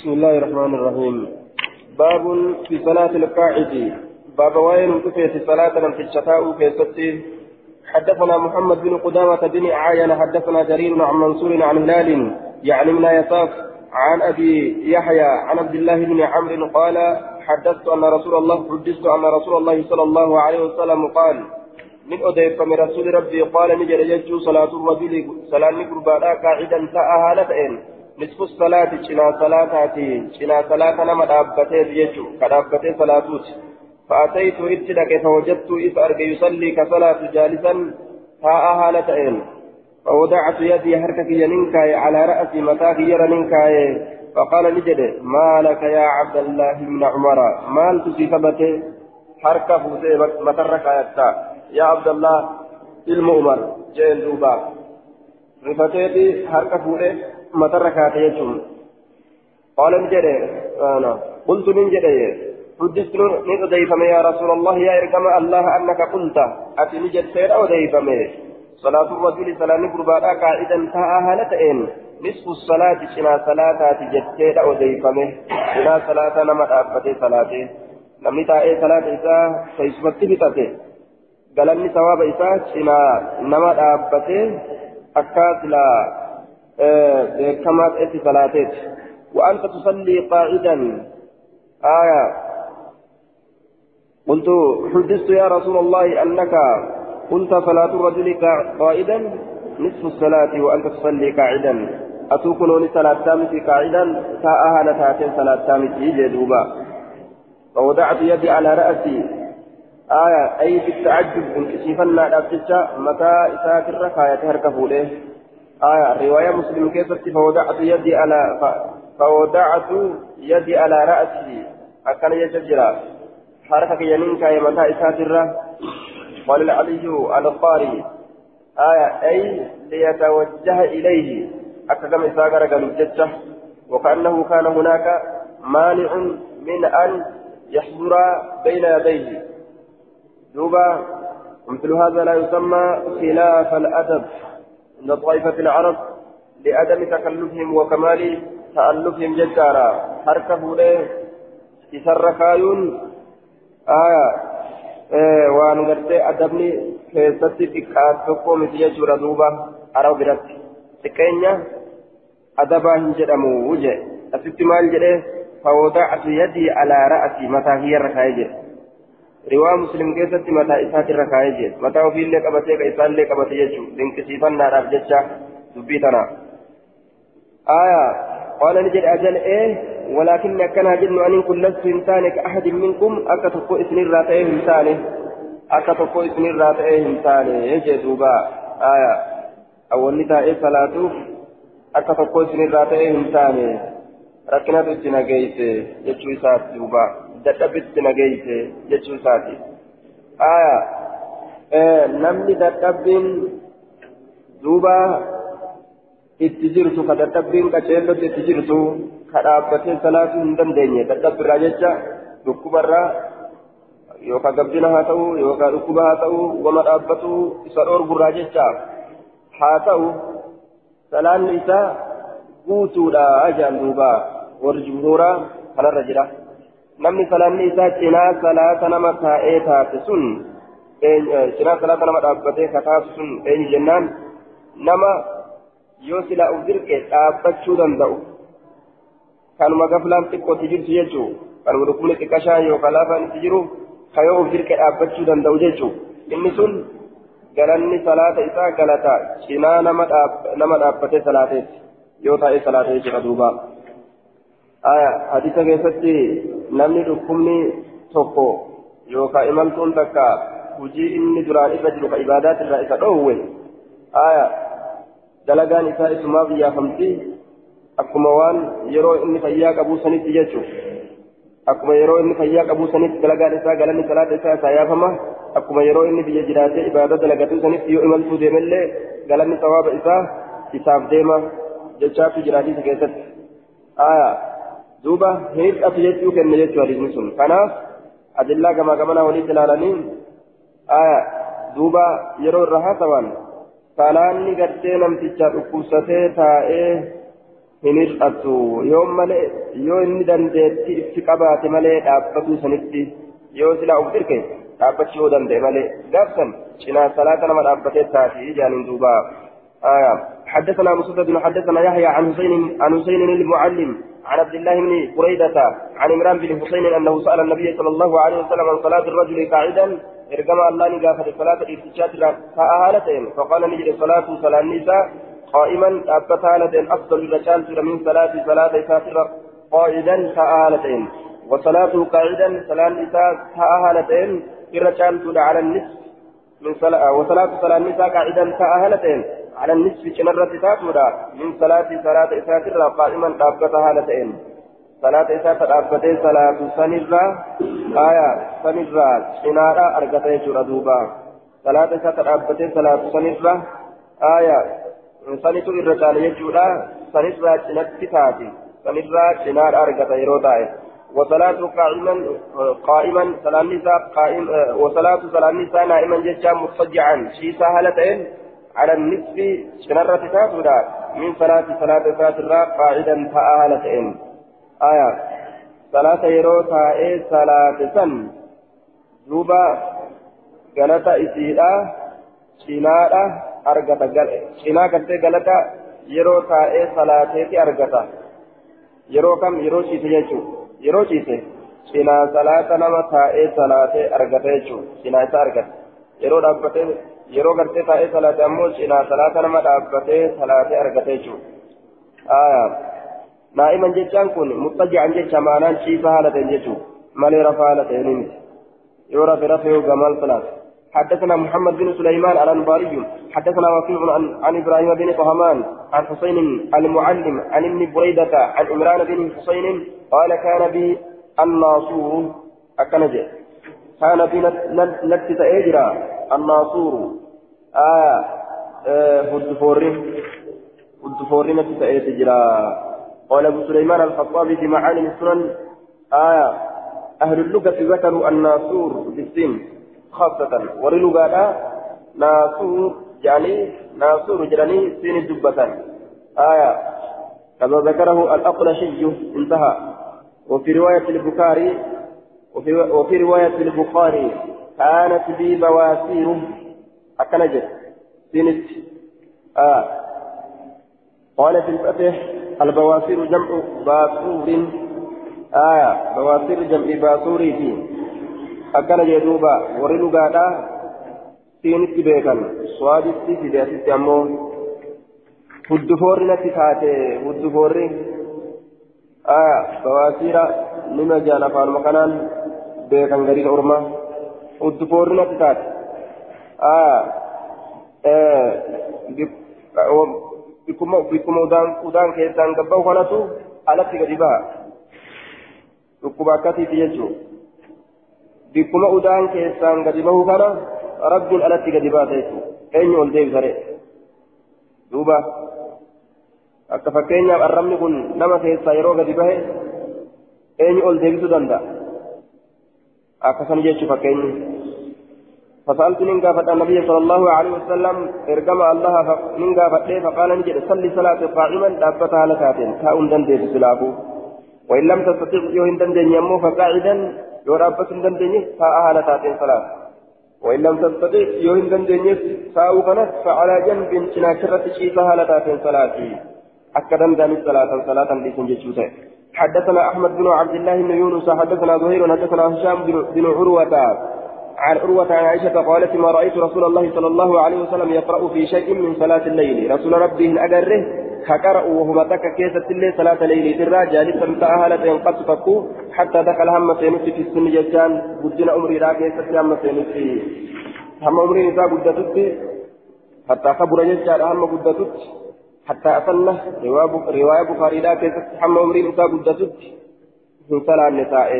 بسم الله الرحمن الرحيم. باب في صلاة القاعد. باب وين في صلاة في الشتاء في ستي حدثنا محمد بن قدامة بن عاين حدثنا جرير عن منصور عن هلال يعني من يساف عن أبي يحيى عن عبد الله بن عمرو قال حدثت أن رسول الله حدثت أن رسول الله صلى الله عليه وسلم قال من أديف من رسول ربي قال نجر يجو صلاة الرجل صلاة قربانا قاعدا تأها لتئن نصف الصلاة شنا صلاتاتي شنا صلاة نما دابتي يجو كدابتي صلاتوت فأتيت إتلك فوجدت إذ أرجى يصلي كصلاة جالسا تأها لتئن فوضعت يدي حركة ينكاي على رأسي متاك يرنكاي فقال نجد ما لك يا عبد الله بن عمر مال تصيبته حركة فوزي مترك يا عبد الله المؤمر جين دوبا رفتيتي حركة فوزي مترك يجون قال نجد أنا قلت نجد حدثت نديفم يا رسول الله يا إرقم الله أنك قلت أتي نجد سير أو ديفم صلاة الرجل صلاة قربانا قائدا تاءها لتئن نصف الصلاة شنا صلاة تجتيد أو ديفمه شنا صلاة نما أبتي صلاة تاء صلاة إساء فيسبت بتته قالني ثواب إساء شنا نما أبتي أكاد لا آه كما تأتي صلاتك. وأنت تصلي قائدا آية. قلت حدثت يا رسول الله أنك كنت صلاة الرجل قائدا نصف الصلاة وأنت تصلي قاعدا. أتوكلوني صلاة تامتي قاعدا؟ تاءها لتاتين صلاة تامتي جدوبا. فوضعت يدي على رأسي. آية. أي بالتعجب انكشفنا الأبتشة متى إساك الركاية هركفوا له آية رواية مسلم كيف فوضعت يدي على فوضعت يدي على رأسي أكن يججرا حركة يمينك متى إساك الركاية قال العلي القاري آية أي ليتوجه إليه. أكدم إساقر قالوا وكأنه كان هناك مانع من أن يحضر بين يديه. دوبا مثل هذا لا يسمى خلاف الأدب. عند طائفة العرب لعدم تكلفهم وكمال تألفهم جدارا حركه له يسركايون آية waan gartee adabni keessatti xiqqaat tokko miti jechuudha duuba araba biratti xiqqeenya adabaa hin jedhamu je asitti maal jedhee fawwadactu yadii alaa ra'asi mataa kiyyarra kaa'ee jedhe riwaa muslim keessatti mataa isaatirra kaa'ee jedhe mataa ofiillee qabatee ka isaallee qabate jechuudha dinqisiifannaadhaaf jecha dubbii tana. Aayaa قال نجد أجل إيه ولكن كان جن أن كن لست إنسان كأحد منكم أكا تقو إسن الراتئه إنسان أكا تقو إسن الراتئه إنسان يجد دوبا آية أول نتائي صلاة أكا تقو إسن الراتئه إنسان ركنا تجنا جيس يجو سات دوبا دتبت جنا جيس يجو سات آية إيه نمني دتبين دوبا itti jirtu ka dadhabbiin qaceellotti itti jirtu ka dhaabbatee salaatuu hin dandeenye dadhabbirraa jecha dhukkubarraa yookaan gabbina haa ta'u yookaan dhukkuba haa ta'u wama dhaabbatu isa dhoorgurraa jecha haa ta'u salaanni isaa guutuudha ajaan duuba warri jumhuuraa kanarra jira namni salaanni isaa cinaa salaata nama taa'ee taate sun cinaa salaata nama dhaabbatee kataatu sun eenyu jennaan nama yoo silaa uf dirqe dhaabbachuu danda'u kanuma gaflaan xiqqootti jirtu jechuu kanuma dhukkubni xiqqashaan yookaan laafaan itti jiru ka yoo uf dirqe dhaabbachuu danda'u jechuu inni sun galanni salaata isaa galata cinaa nama dhaabbatee salaateeti yoo taa'ee salaatee jechuudha duuba aya hadisa keessatti namni dhukkubni tokko yookaan imaltuun takka hujii inni duraan irra jiru ka ibaadaat irraa isa dhoowwe aya dalagaan isaa isumaaf yaafamti akkuma waan yeroo inni fayyaa qabuu sanitti jechuun akkuma yeroo inni fayyaa qabuu sanitti dalagaan isaa galanni salaata isaa isaa yaafama akkuma yeroo inni biyya jiraatee ibaada dalagatuu sanitti yoo imaltuu deemellee galanni sawaaba isaa isaaf deema jechaatu jiraatiisa keessatti aya duuba hir'atu jechuu kenne jechuu hadiisni sun kanaaf adillaa gamaa gamanaa walitti ilaalanii aya duuba yeroo irra haasawan salaanni gartee namticha dhukkubsatee taa'ee hin hir'attu yoo malee yoo inni dandeetti itti qabaate malee dhaabbatuu sanitti yoo silaa uf dirqe dhaabbachuu danda'e malee gaafsan cinaa salaata nama dhaabbatee taati jaaniin duuba آية حدثنا مسدد حدثنا يحيى عن حسين عن حسين المعلم عن عبد الله بن بريدة عن عمران بن حسين أنه سأل النبي صلى الله عليه وسلم عن صلاة الرجل قاعدا إرجم الله نقافة صلاة الاستشهاد فأهالتين فقال نجد صلاة صلاة النساء قائما أبت هالتين أفضل الرجال من صلاة صلاة ساتر قائدا فأهالتين وصلاة قاعدا صلاة النساء فأهالتين الرجال على النصف من صلاة وصلاة صلاة النساء قاعدا فأهالتين على النصف كنرة تاتودا من صلاة صلاة ساتر قائما أبت هالتين صلاة إساءة أبتي صلاة سنرة آية سنرة سنارة أرقتي جردوبا صلاة إساءة أبتي صلاة سنرة آية سنتو الرجال يجودا سنرة سنتي تاتي سنرة سنار أرقتي يروتاي وصلاة قائما قائما صلاة النساء قائم وصلاة صلاة النساء نائما جدا مضطجعا. شي سهلتين على النصف سنرة تاتودا من صلاة صلاة ساتر قاعدا فآلتين آية. صلاة يرو تائي صلاة سن. دوبا غلطة إسيدا شنادا أرغتا شنا كتة غلطة يرو تائي صلاة تي أرغتا يرو كم يرو شيسي يجو. يرو شيسي شنا صلاة نما تائي صلاة أرغتا يجو. شنا إسا أرغتا يرو دابتة يرو غرتة تائي صلاة أمو شنا صلاة نما دابتة صلاة أرغتا يجو آية نائما جتان كن مضطجعا جتا معناه شيء فهالة جتو مالي رفالة ينمت يورا برفه وجمال ثلاث حدثنا محمد بن سليمان الأنباري حدثنا وكيع عن, عن إبراهيم بن طهمان عن حسين المعلم عن ابن بريدة عن عمران بن حسين قال كان بي الناصور أكنج كان بي نكتة إجرا الناصور. آه آه هدفوري هدفوري نكتة إجرا قال أبو سليمان الخطابي في معالم السنن. آية أهل اللغة ذكروا الناصور بالسين خاصة. ورلغة ناصور يعني ناصور جراني سين الدبة آية كما ذكره الأقلشي انتهى. وفي رواية البخاري وفي, وفي رواية البخاري. كانت بي بواسير أكنجت سنت آه قال في الفتح البواسير جمع باسور. آية بواسير جمع باسوري في. أكن جدوبا. ورلو قادا سينتي بيكن سوادتي في دياتي أمو هدفوري نتي تاتي هدفوري آية بواسير نما جانا فان مكانان بيكن غريب أورما تاتي آية آه keessaan gabbaa'u kanatu alatti gadi baha dhukkuba akkasiiti jechuun bikkuma udaan keessaan gadi bahu kana rabbiin alatti gadi baata jechuudha eenyu ol deebisare duuba akka fakkeenyaaf arrabni kun nama keessaa yeroo gadi bahe eenyu ol deebisuu danda'a akkasana jechuun fakkeenyi. فسألت من قافت النبي صلى الله عليه وسلم ارقم الله من قافت فقال نجد صلي صلاة قائما دابتها لكاتين تاؤن دندي بسلافه وإن لم تستطيع يوهن دندي يمو فقاعدا يو رابة دندي فاءها لكاتين صلاة وإن لم تستطيع يوهن دندي فاء فنس فعلى جنب شناكرة شيفها لكاتين صلاة أكدا دام الصلاة صلاة لسن جيشوته حدثنا أحمد بن عبد الله بن يونس حدثنا زهير حدثنا هشام بن عروة. عن عروة عن عائشة قالت ما رأيت رسول الله صلى الله عليه وسلم يقرأ في شيء من صلاة الليل. رسول ربه أجره فقرأ وهو تك كيسة الليل صلاة الليل. ترى جالسا تأهلت قد فكوا حتى دخل هم سينس في السن ججان بدنا أمري را كيسة هم سينس هم أمري نساء قدتت حتى خبر ججان هم قدتت حتى أصلنا رواية بخاري را كيسة هم أمري نساء قدتت من صلاة النساء.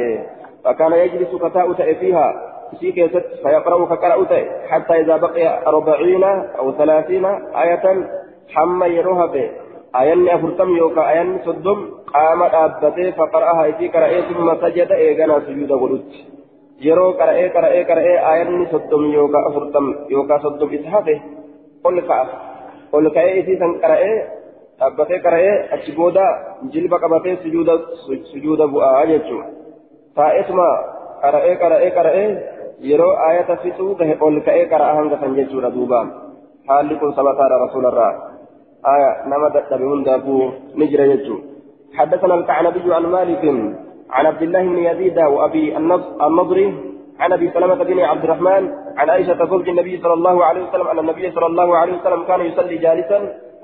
فكان يجلس فتاة فيها. في كيست فيقرأ فقرأت حتى إذا بقي أربعين أو ثلاثين آية حمى يروها آيان أفرتم يوكا آيان صدم. قام أبته فقرأها. إتي قرأ ثم سجد إيغانا سجود ولد يرو قرأ قرأ قرأ آيان صدم يوكا أفرتم يوكا صدم إسحافه قل كأ كأ إتي سن قرأ dhaabbatee qara'ee achi booda jilba qabatee sujuuda sujuuda bu'aa jechuudha taa'eetuma qara'ee qara'ee qara'ee yeroo ayata fixuu gahe ol ka'ee qara'a hanga san jechuudha duuba haalli kun sabataadha rasuularraa aya nama dadhabe hundaafuu ni jira jechuudha حدثنا الكعنبي عن مالك عن عبد الله بن يزيد وابي النضري عن أبي سلمة بن عبد الرحمن عن عائشة زوج النبي صلى الله عليه وسلم أن النبي صلى الله عليه وسلم كان يصلي جالسا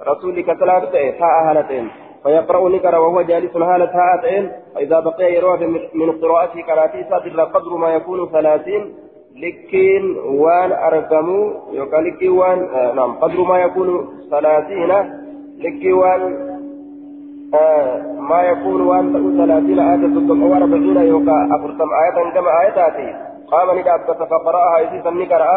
رسولك ثلاثة تاء هالتين فيقرأ نكر وهو جالس هالة هاتين فإذا بقي يروى من قراءته كراتي ساتر قدر ما يكون ثلاثين. لكن وان أرقموا لكي وان آه نعم قدر ما يكون ثلاثين. لكي وان آه ما يكون وان ثلاثين آية ثم وأربعين يوكا أفرتم آية كما آياتاتي قام ندابة فقرأها إذا نكرأ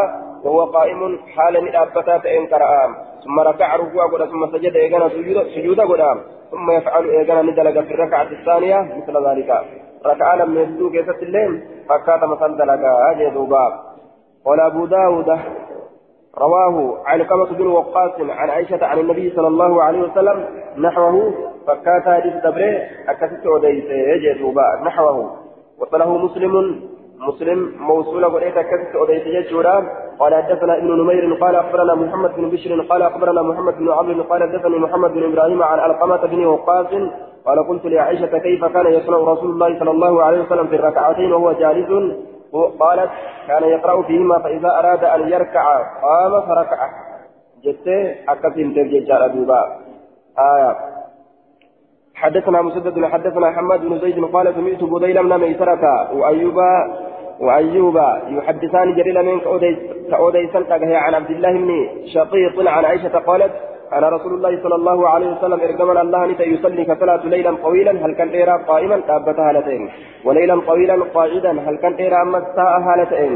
وهو قائم حال ندابة إن كرأ ثم ركع ركوع ثم سجد إيقنا سجود سجود قد ثم يفعل إيقنا ندلق في الركعة الثانية مثل ذلك. ركعة لم يسلوك يسد الليل فكات مثل دلق أجي دوبا قال أبو داود رواه كما بن وقاص عن عائشة عن النبي صلى الله عليه وسلم نحوه فكات حديث دبره أكثت وديس يجي دوبا نحوه. وصله مسلم مسلم موصولة وليس كذب أوديت جدّورا قال حدثنا ابن نمير قال أخبرنا محمد بن بشر قال أخبرنا محمد بن عمرو قال حدثني محمد بن إبراهيم عن علقمة بن وقاص. قال قلت لعائشة كيف كان يصنع رسول الله صلى الله عليه وسلم في الركعتين وهو جالس؟ قالت كان يقرأ فيهما فإذا أراد أن يركع قام فركع. جت أكثر ترجع دوبا. آية. حدثنا مسدد حدثنا حماد بن زيد قال سمعت بديل بن ميسرة وأيوب وأيوب يحدثان جريلا من كأوديسا عن عبد الله بن شقيق عن عائشة قالت أنا رسول الله صلى الله عليه وسلم إرجمنا الله نتا يصلي كصلاة ليلا طويلا هل كان إيرا قائما؟ تابتها هالتين. وليلا طويلا قاعدا هل كان إيرا الساعة هالتين.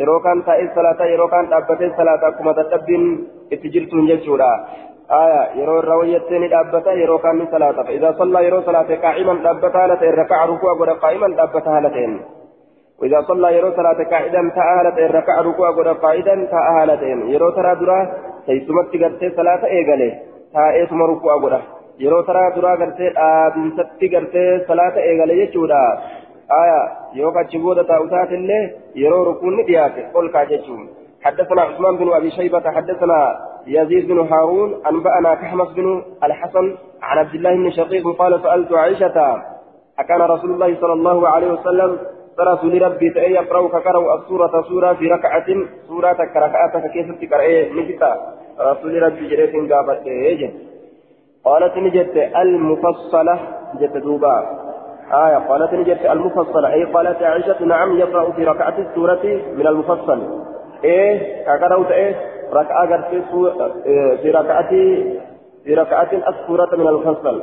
yeroo kaan taa'ee salaataa yeroo kaan dhaabbatee salaataa akkuma dadhabbiin itti jirtuun jechuudha آية يرو الروية دابتا يرو كان صلاة. فإذا صلى يرو صلاة قائما دابتا لتين ركع ركوع قائما دابتا لتين وإذا صلى يرو صلاة قاعدا تأهى لتين ركع ركوع قد قائدا تأهى لتين يرو ترى درا تيسمت قرتي صلاة إيغالي تأهى ثم ركوع قد. gartee dhaabbinsatti gartee salaata eegale jechuudha aya yoo kachi booda taa'u taatillee yeroo rukuun ni dhiyaate ol kaa jechuun حدثنا عثمان بن أبي شيبة حدثنا يزيد بن هارون أنبأنا كحمص بن الحسن عن عبد الله بن شقيق قال سألت عائشة أكان رسول الله صلى الله عليه وسلم رسول ربي تأي يقرأ كقرأ السورة سورة في ركعة سورة كركعة كيف تقرأ نجتا رسول ربي جريت قابت قالت نجت المفصلة جت دوبا. آية. قالت نجت المفصلة. أي قالت عائشة نعم يقرأ في ركعة السورة من المفصل. إيه؟ كقرأ إيه ركعة في ركعة في ركعة السورة من المفصل.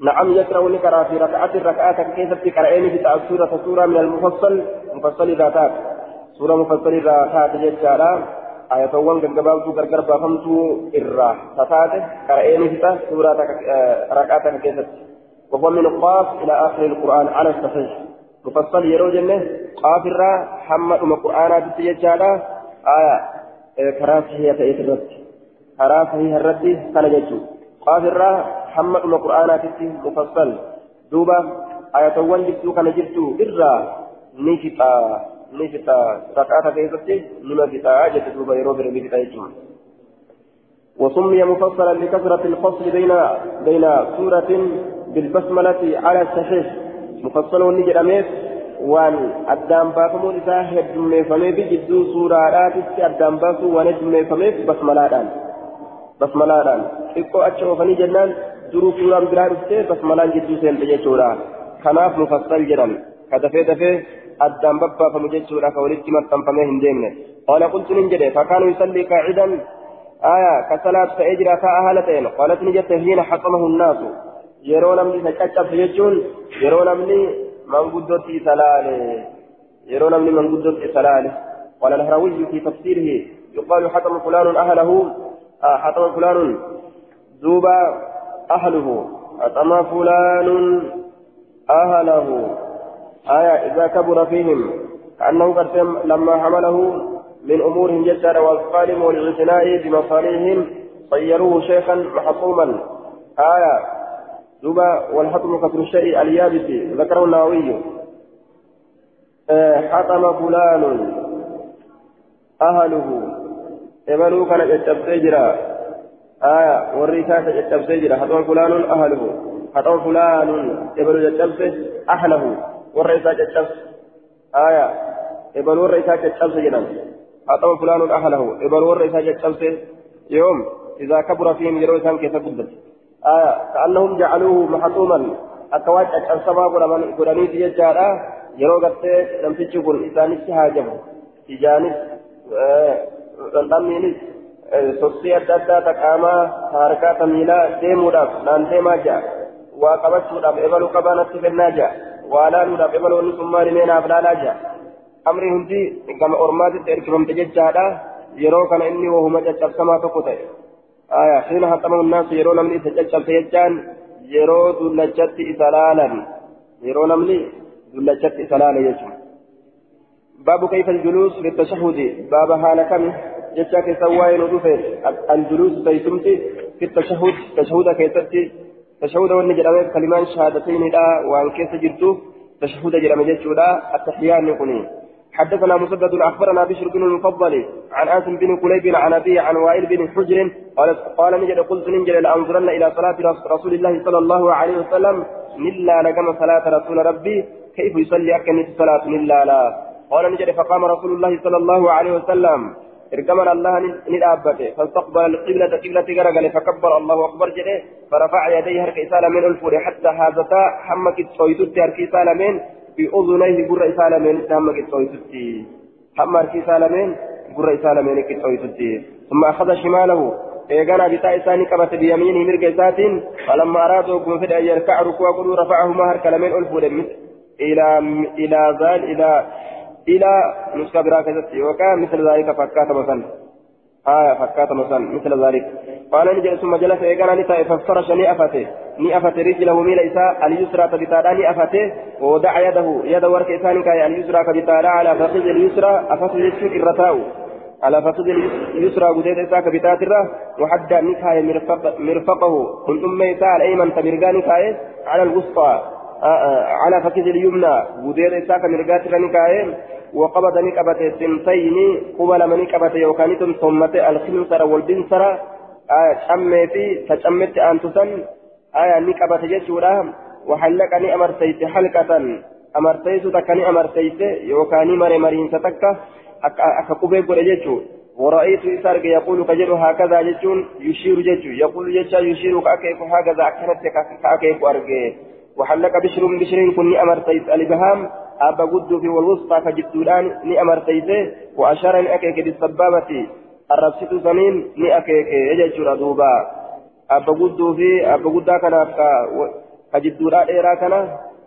نعم يقرأ نقرأ في ركعة الركعة كيف تقرأين في سورة سورة من المفصل مفصل ذاتات سورة مفصل ذاتات جدارا آية وان قبابتو قرقر بافمتو إرى فتاته قرأين في سورة ركعة كيف وهو من القاف إلى آخر القرآن على الصحيح. مفصل يرو جنة قاف الرا حمد القرآن تتججالا آية karaa sahii ta'eet irratti karaa sahii irratti kana jechuun mufassal duuba ayatawwan jirtuu kana jirtu irraa ni fixaa ni fixaa rakaata keessatti nima fixaa jette duuba yeroo bira ni fixa jechuun. وسمي مفصلا لكثرة الفصل بين بين سورة بالبسملة على الصحيح مفصل ونجد أمير waan addaan baafamuun isaa heddummeeffamee fi jidduu suuraadhaatitti addaan baasuu waan heddummeeffameef basmalaadhaan basmalaadhaan xiqqoo acha oofanii jennaan duruu suuraan biraa dhuftee basmalaan jidduu seente jechuudha kanaaf mufassal jedhan ka dafee dafee addaan babbaafamu jechuudha ka walitti maxxanfamee hin deemne qaala qultu nin jedhe fakkaanu yusallii qaacidan آية كسلات فأجرى كأهلتين قالت نجت حين حطمه الناس يرون من تكتب يجون يرون من manguddootti isa laale yeroo namni manguddootti isa laale قال الهروي في تفسيره يقال حطم فلان أهله آه حطم فلان ذوب أهله. حطم فلان أهله. آية إذا كبر فيهم. كأنه قد لما حمله من أمورهم جدًا والقالم والإعتناء بمصالحهم صيروه شيخا محصوما. آية. دوبا والحطم كسر الشيء اليابس ذكره النووي. آه حطم فلان أهله. إبلو كان يتبسي آية والرسالة يتبسي جرا حطم فلان أهله. حطم فلان إبلو يتبسي أهله. والرسالة يتبسي آية إبلو الرسالة يتبسي جرا حطم فلان أهله. إبلو الرسالة يتبسي يوم إذا كبر فيهم إسان كيف قدت آية كأنهم جعلوه محطوما. أكواج أجسما قراني في الجارة يروا قدت لم تجبن إساني سهاجم إجانس dhandhamniinis sossii adda addaa taqaamaa harkaa tamiilaa deemuudhaaf naan deemaa jira waa qabachuudhaaf ebaluu qabaa natti kennaa jira waa laaluudhaaf ebaloonni sun maali mee naaf laalaa jira amri hundi gama ormaatitti erkifamte jechaadha yeroo kana inni wahuma caccabsamaa tokko ta'e aya xiina haxamahu naasu yeroo namni isa caccabse jechaan yeroo dullachatti isa laalan yeroo namni dullachatti isa laala jechuudha باب كيف الجلوس في التشهد باب حال كم يشاك سواي ندفه الجلوس تيسمتي في التشهد تشهد كيستي تشهد والنجرة كلمان شهادتين لا وان كيس جرتو. تشهد جرم جتشودا. التحيان نقني حدثنا مسدد أخبرنا بشر بن المفضل عن آسم بن قليب عن أبي عن وائل بن حجر قال قال نجد قلت ننجل لأنظرن إلى صلاة رسول الله صلى الله عليه وسلم. نلا لكم صلاة رسول ربي. كيف يصلي أكنت صلاة نلا لا. قال نجد فقام رسول الله صلى الله عليه وسلم. ارجمنا الله ندابته. فاستقبل القبلة قبلة غرغل فكبر الله أكبر جده فرفع يديه هرك من الفور حتى هذتا حمك الصويتت هرك سالمين بأذنيه بر سالمين حمك الصويتت حمك هرك سالمين بر سالمين كالصويتت ثم أخذ شماله bitaa isaanii qabate biyamiinii mirga isaatiin falamma araaduu kun fedhe an yarkaca rukuu godhuu rafa'ahumaa harka lameen ol fuudhe ilaa zaal ilaa إلى نسخة براكزت وكان مثل ذلك فكات مثلا آية فكات مثلا مثل ذلك. قال نجل ثم جلس إيقانا نساء فافترش نئفته نئفت رجله ميل إساء اليسرى كبتالا. نئفته ووضع يده. يد ورك إسان كاي اليسرى كبتالا. على فخذ اليسرى. أفته يسر الرتاو على فخذ اليسرى قديد إساء كبتاترة وحتى نكاية مرفق مرفقه. كنت أمي إساء الأيمن تمرقان كاي على الوسطى. على فخذ اليمنى. قديد إساء كمرقات رنكاية وقبض نكبت سنتين قبل من نكبت يوكانتم ثم الخنصر والبنصر آية شمي في تشمت أن تسن آية نكبت جسورا وحلقني أمرتيت حلقة. أمرتيت تكني أمرتيت يوكاني مري مرين ستكة أكا قبي قرجتشو ورأيت إسارك يقول كجر هكذا جتون يشير جتو يقول جتشا يشير كأكيف هكذا. أكنت كأكيف أرجي وحلق بشر بشر كني أمرتيت الإبهام أبا قدو في والوسطى كجدودان ني أمرتيته وأشار ني أكيك بالسبابة الربسط سنين ني أكيك يججر دوبا. أبا قدو في أبا قدا كان كجدودان إيرا كان.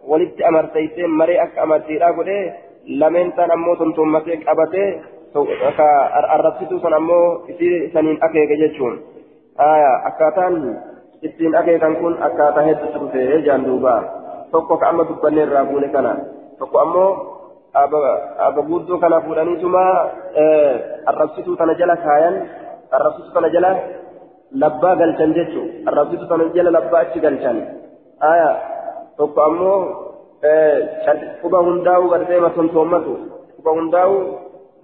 ولدت أمرتيته مري أك أمرتيرا قده. لمن تن أمو تنتمتك أبته. الربسط سن أمو سنين أكيك يججون. آية أكاتان ittiin akeekan kun akkaataa hedduutu dhufe jaan duuba tokko ka amma dubbanne irraa buune kana tokko ammoo abba guddoo kana fuudhaniituma arrabsituu tana jala kaayan arrabsituu tana jala labbaa galchan jechuu arrabsituu tana jala labbaa achi galchan aya tokko ammoo quba hundaa'u gartee masontoomatu quba hundaa'u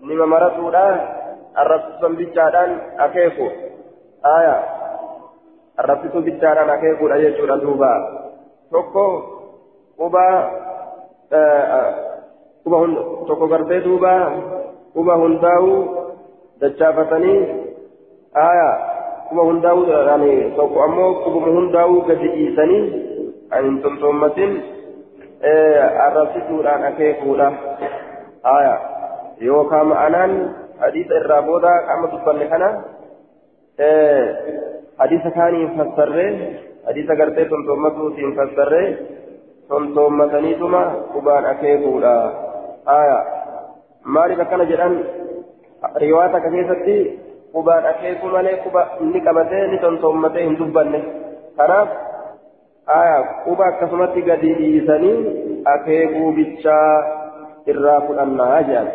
nima maratuudha arrabsituu bichaadhaan akeeku aya arrabsituu bichaadhaan akeekuudha jechuudha duuba tokko quba quba tokko gartee duuba quba hundaa'u dachaafatanii aya quba hundaa'u tokko ammoo qubuma hundaa'u gadi dhiisanii hin tontoommatin arrabsituudhaan akeekuudha aya yookaan ma'anaan hadiisa irraa booda qaama dubbanne kana hadiisa kaaniin fassarree hadiisa gartee tontoomatuutiin fassarree qubaan akeekuudha aya maaliif akkana jedhan riwaata akka keessatti qubaan akeeku malee quba inni qabatee ni tontoommatee hin dubbanne kanaaf aya quba akkasumatti gadi dhiisanii akeekuu bichaa irraa fudhannaa jedhan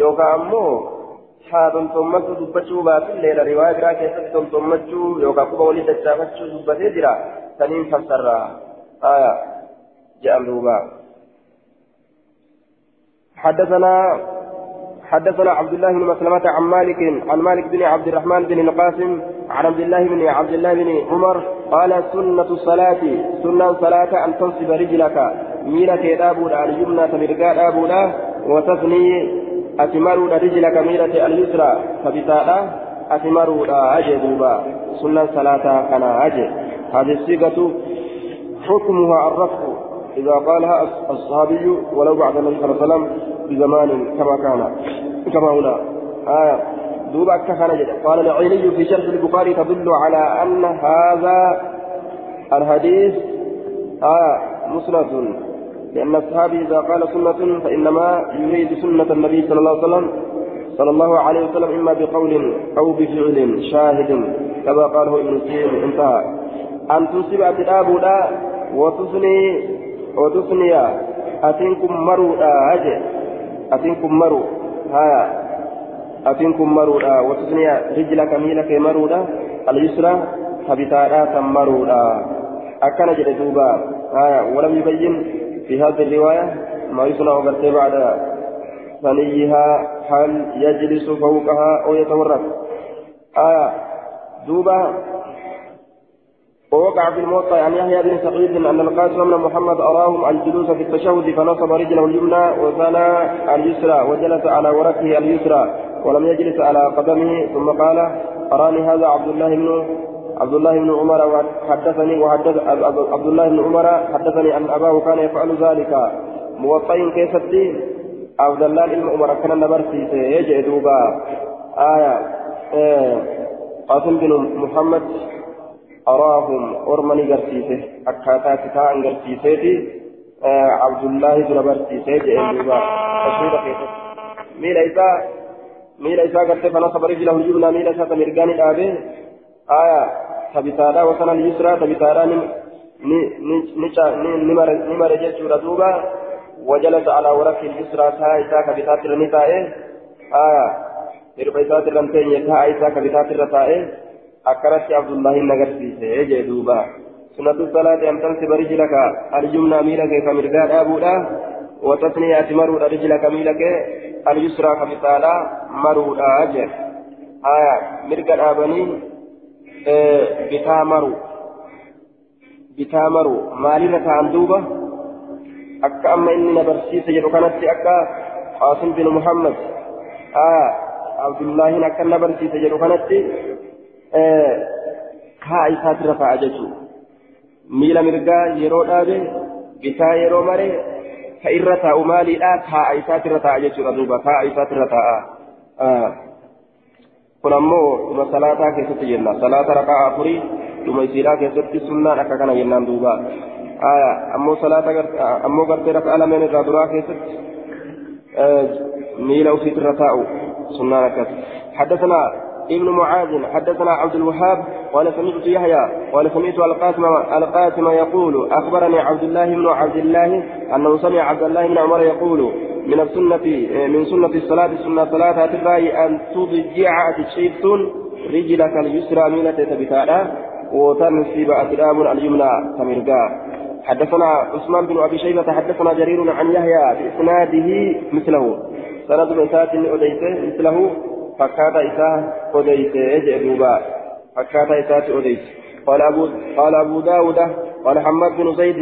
yookaan ammoo haa tontommachuu dubbachuu baatilleedha riwaayaa biraa keessatti tontommachuu yookaan quba walii dachaafachuu dubbatee jira سنين فسر آية جاء دوبا حدثنا حدثنا عبد الله بن مسلمة عن مالك عن مالك بن عبد الرحمن بن القاسم عن عبد الله بن عبد الله بن عمر قال سنة الصلاة سنة صلاة أن تنصب رجلك ميلك دابولا اليمنى تمرقا دابولا وتثني أتمروا رجلك ميلة اليسرى فبتالا أتمروا أجي دوبا سنة صلاة كان أجي هذه الصيغة حكمها الرفع. إذا قالها الصحابي ولو بعد النبي صلى الله عليه وسلم بزمان كما كان كما هنا. آية دوبا كفن قال العيني في شرح البخاري تدل على أن هذا الحديث آية مسند. لأن الصحابي إذا قال سنة فإنما يريد سنة النبي صلى الله عليه وسلم صلى الله عليه وسلم إما بقول أو بفعل شاهد كما قاله ابن سيرين انتهى. أن تصيب أتدابولا وتصني وتصني أتنكم مروا أجل أتنكم مروا ها أتنكم مروا وتصني رجلك ميلك مروا اليسرى فبتارا مروا أكن جد دوبا ولم يبين في هذه الرواية ما يصنع بعد ثنيها هل يجلس فوقها أو يتورط آية دوبا ووقع في الموطأ عن يحيى بن سعيد أن القاسم بن محمد أراهم الجلوس في التشهد فنصب رجله اليمنى وثنى اليسرى وجلس على وركه اليسرى ولم يجلس على قدمه ثم قال أراني هذا عبد الله بن عبد الله بن عمر وحدثني وحدث عبد الله بن عمر حدثني أن أباه كان يفعل ذلك. موطئ الدين؟ عبد الله بن عمر كان نبرسي يجي دوبا. آية. آه. قاسم بن محمد أراهم أرمني قرسيسه أكاتا كتاء قرسيسه آه عبد الله بن برسيسه يجي دوبا أشهد كيف ميل إيسا ميل إيسا قرسي فنصب رجله اليمنى ميل إيسا تمرقاني الآبه آية تبتادا وسن اليسرى تبتادا نمر جيشورا دوبا. وجلس على ورك اليسرى تايسا كبتاتر نتائه آية هربيسات الرمتين يتايسا كبتاتر تائه. أكرت عبد الله النغرسي يجي دوبا سنة الصلاة أن تنسب رجلك اليمنى ميلك فمرقاد أبودا وتثنية مرود رجلك ميلك اليسرى كبتادا مرود أجر آية مرقاد أبني bitaa maru bitaa maru maalirra ta'an duuba akka amma inni na barsiise jedhu kanatti akka qaasim bin muhammad abdullaahin akka na barsiise jedhu kanatti haa isaatirra ta'a jechuudha miila mirgaa yeroo dhaabe bitaa yeroo mare ka irra taa'u maaliidha taa'a isaatirra ta'a jechuudha duuba taa'a isaatirra taa'a. kun ammoo dhuma salaataa keessatti jenna salaata raqaa afurii dhuma isiidhaa keessatti sunnaan akka kana jennaan duuba ammoo salaata ammoo gartee raqaa lameen irraa duraa keessatti miila ufiitirra taa'u sunnaan akkas حدثنا ابن معاذ حدثنا عبد الوهاب قال سمعت يحيى قال سمعت القاسم القاسم يقول أخبرني عبد الله بن عبد الله أنه سمع عبد الله بن عمر يقول من السنة من سنة الصلاة سنة صلاة الرأي أن تضجع تشيفتون رجلك اليسرى ميلة تبتالا وتنسب أقدام اليمنى تمرقا. حدثنا عثمان بن أبي شيبة حدثنا جرير عن يحيى بإسناده مثله. سند إسات أديته مثله. فكاد إساه أديته جئبوبا فكاد إسات أديته قال أبو قال أبو داود قال حماد بن زيد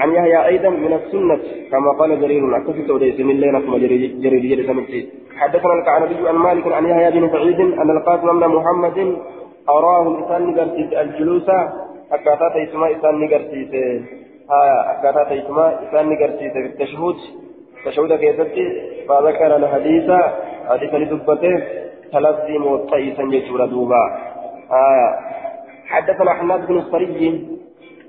عن يحيى أيضا من السنة كما قال جرير أكتفت وليس من ليلة جرير جرير سمعتي حدثنا الكعنبي عن مالك عن يحيى بن سعيد أن القاسم بن محمد أراه إنسان نقرسيس الجلوس أكاتا تيسما إنسان نقرسيس أكاتا تيسما إنسان نقرسيس في التشهد تشهد كيفتي فذكر الحديث حديث لدبته تلزي موطئيسا يجور دوبا. آه. حدثنا حماد بن الصري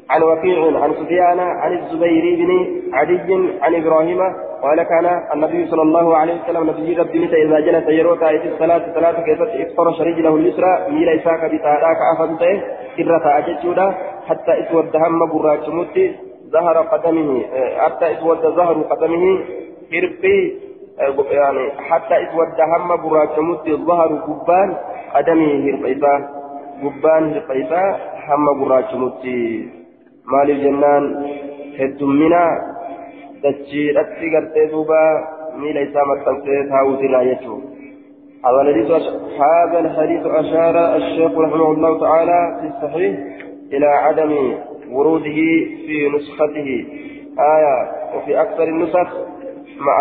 عن وكيع عن سفيان عن الزبير بن عدي عن إبراهيم قال كان النبي صلى الله عليه وسلم نبي ربي متى إذا جلس يروى في الصلاة صلاة كيف افترش رجله اليسرى ميل إساك بتاراك افنته سرة اجتودا حتى إسود هم براك متي ظهر قدمه حتى إسود ظهر قدمه هربي يعني حتى اسود هم براك متي ظهر قبان قدمه هربي gubbaan hir'isa hamma gurraachamutti maaliif jennaan heddumminaa dachiidhatti gartee duuba miila isaa maxxansee taa'uutirraa jechuudha. هذا الحديث هذا الحديث أشار الشيخ رحمه الله تعالى في الصحيح إلى عدم وروده في نسخته آية وفي أكثر النسخ مع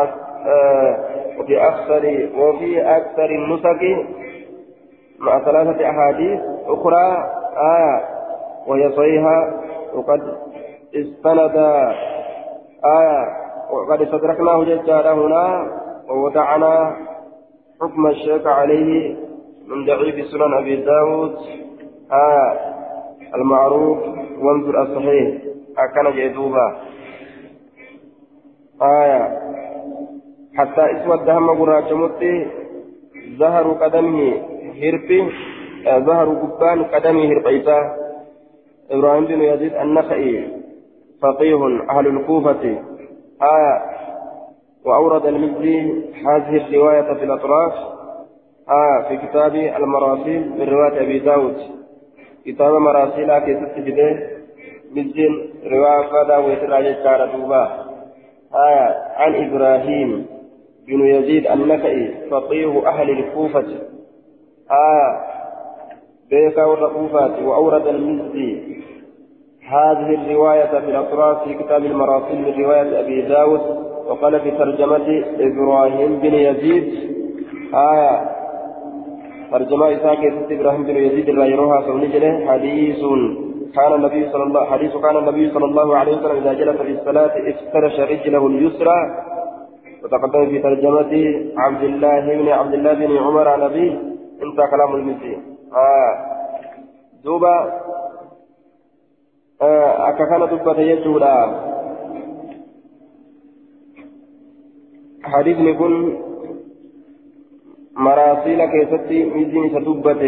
وفي أكثر وفي أكثر النسخ مع ثلاثة أحاديث أخرى آية وهي صحيحة وقد استند آية وقد استدركناه جدار هنا ووضعنا حكم الشيخ عليه من ضعيف سنن أبي داود آية المعروف وانظر الصحيح أكن جدوبا آية حتى اسود دهم قراجمتي ظهر قدمه هربي ظهر قبان قدمه هربيتا إبراهيم بن يزيد النخعي فقيه أهل الكوفة. آية وأورد المزي هذه الرواية في الأطراف. آية في كتاب المراسيل من رواية أبي داود. كتاب مراسيل كيف تجده مزين رواية فادا ويتراجع كارا دوبا. آية عن إبراهيم. بن يزيد النخعي فقيه أهل الكوفة. آية بيكا والرقوفات وأورد المزي هذه الرواية في الأطراف في كتاب المراسيل من رواية أبي داود وقال في ترجمة إبراهيم بن يزيد. آية ترجمة إسحاق إبراهيم بن يزيد الرايروها سونجله حديث كان النبي صلى الله حديث كان النبي صلى الله عليه وسلم إذا جلس في الصلاة افترش رجله اليسرى. وتقدم في ترجمة عبد الله بن عبد الله بن عمر عن أبيه. انتهى كلام المسيح. آه. دوبا. آه أكا دبة يجولا حديث نكون مراسيل كيستي ميزين تدبة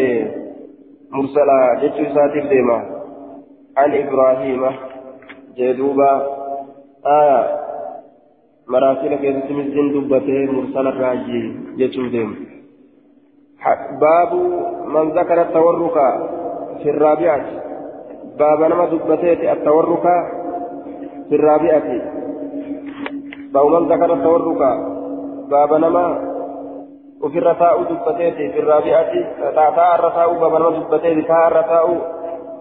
مرسلة جتشو ساتف ديما. عن إبراهيم. جدوبا آية مراسيل كيستي ميزين دبة مرسلة راجي جتشو ديما باب من ذكر التورك في الرابعة باب نما دبتيت التورك في الرابعة باب من ذكر التورك باب نما وفي الرتاء دبتيت في الرابعة تاء الرتاء باب نما دبتيت تاء الرتاء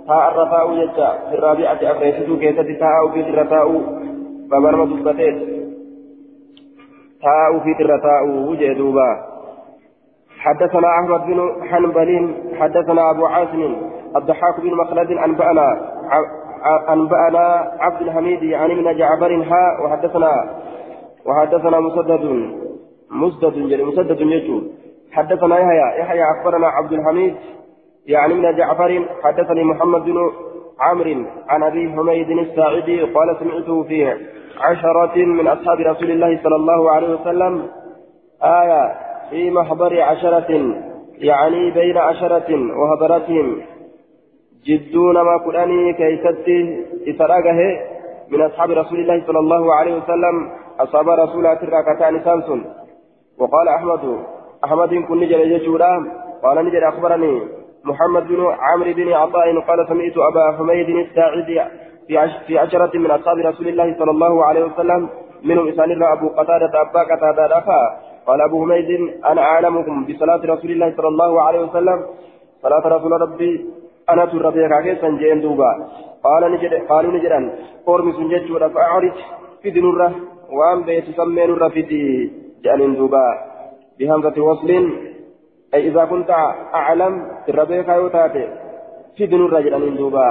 تاء الرتاء يجا في الرابعة أبريسدو كيست تاء في الرتاء باب نما دبتيت تاء في الرتاء وجدوبا حدثنا أحمد بن حنبل حدثنا أبو عاصم الضحاك بن مخلد أنبأنا أنبأنا عبد الحميد يعني من جعفر ها وحدثنا وحدثنا مسدد مسدد مسدد يجو حدثنا يحيى يحيى أخبرنا عبد الحميد يعني من جعفر حدثني محمد بن عمرو عن أبي حميد الساعدي قال سمعته في عشرة من أصحاب رسول الله صلى الله عليه وسلم. آية في محضر عشرة يعني بين عشرة وهضرتهم جدون ما قرأني كيستي إسراقه من أصحاب رسول الله صلى الله عليه وسلم. أصاب رسول الركعتان سامسون وقال أحمد أحمد كن نجل يجورا قال نجل أخبرني. محمد بن عمرو بن عطاء قال سمعت أبا حميد الساعدي في عشرة من أصحاب رسول الله صلى الله عليه وسلم منهم إسان أبو قتادة أبا قتادة قال أبو حميد أنا أعلمكم بصلاة رسول الله صلى الله عليه وسلم. صلاة رسول ربي أنا تربي كاكيسا جين دوبا. قال نجد قالوا نجدا قرم سنجد ولا فأعرج في دنورة وأن بيت سمين نورة في دي جان دوبا. بهمزة وصل أي إذا كنت أعلم تربي كايوتاتي في دنورة جان دوبا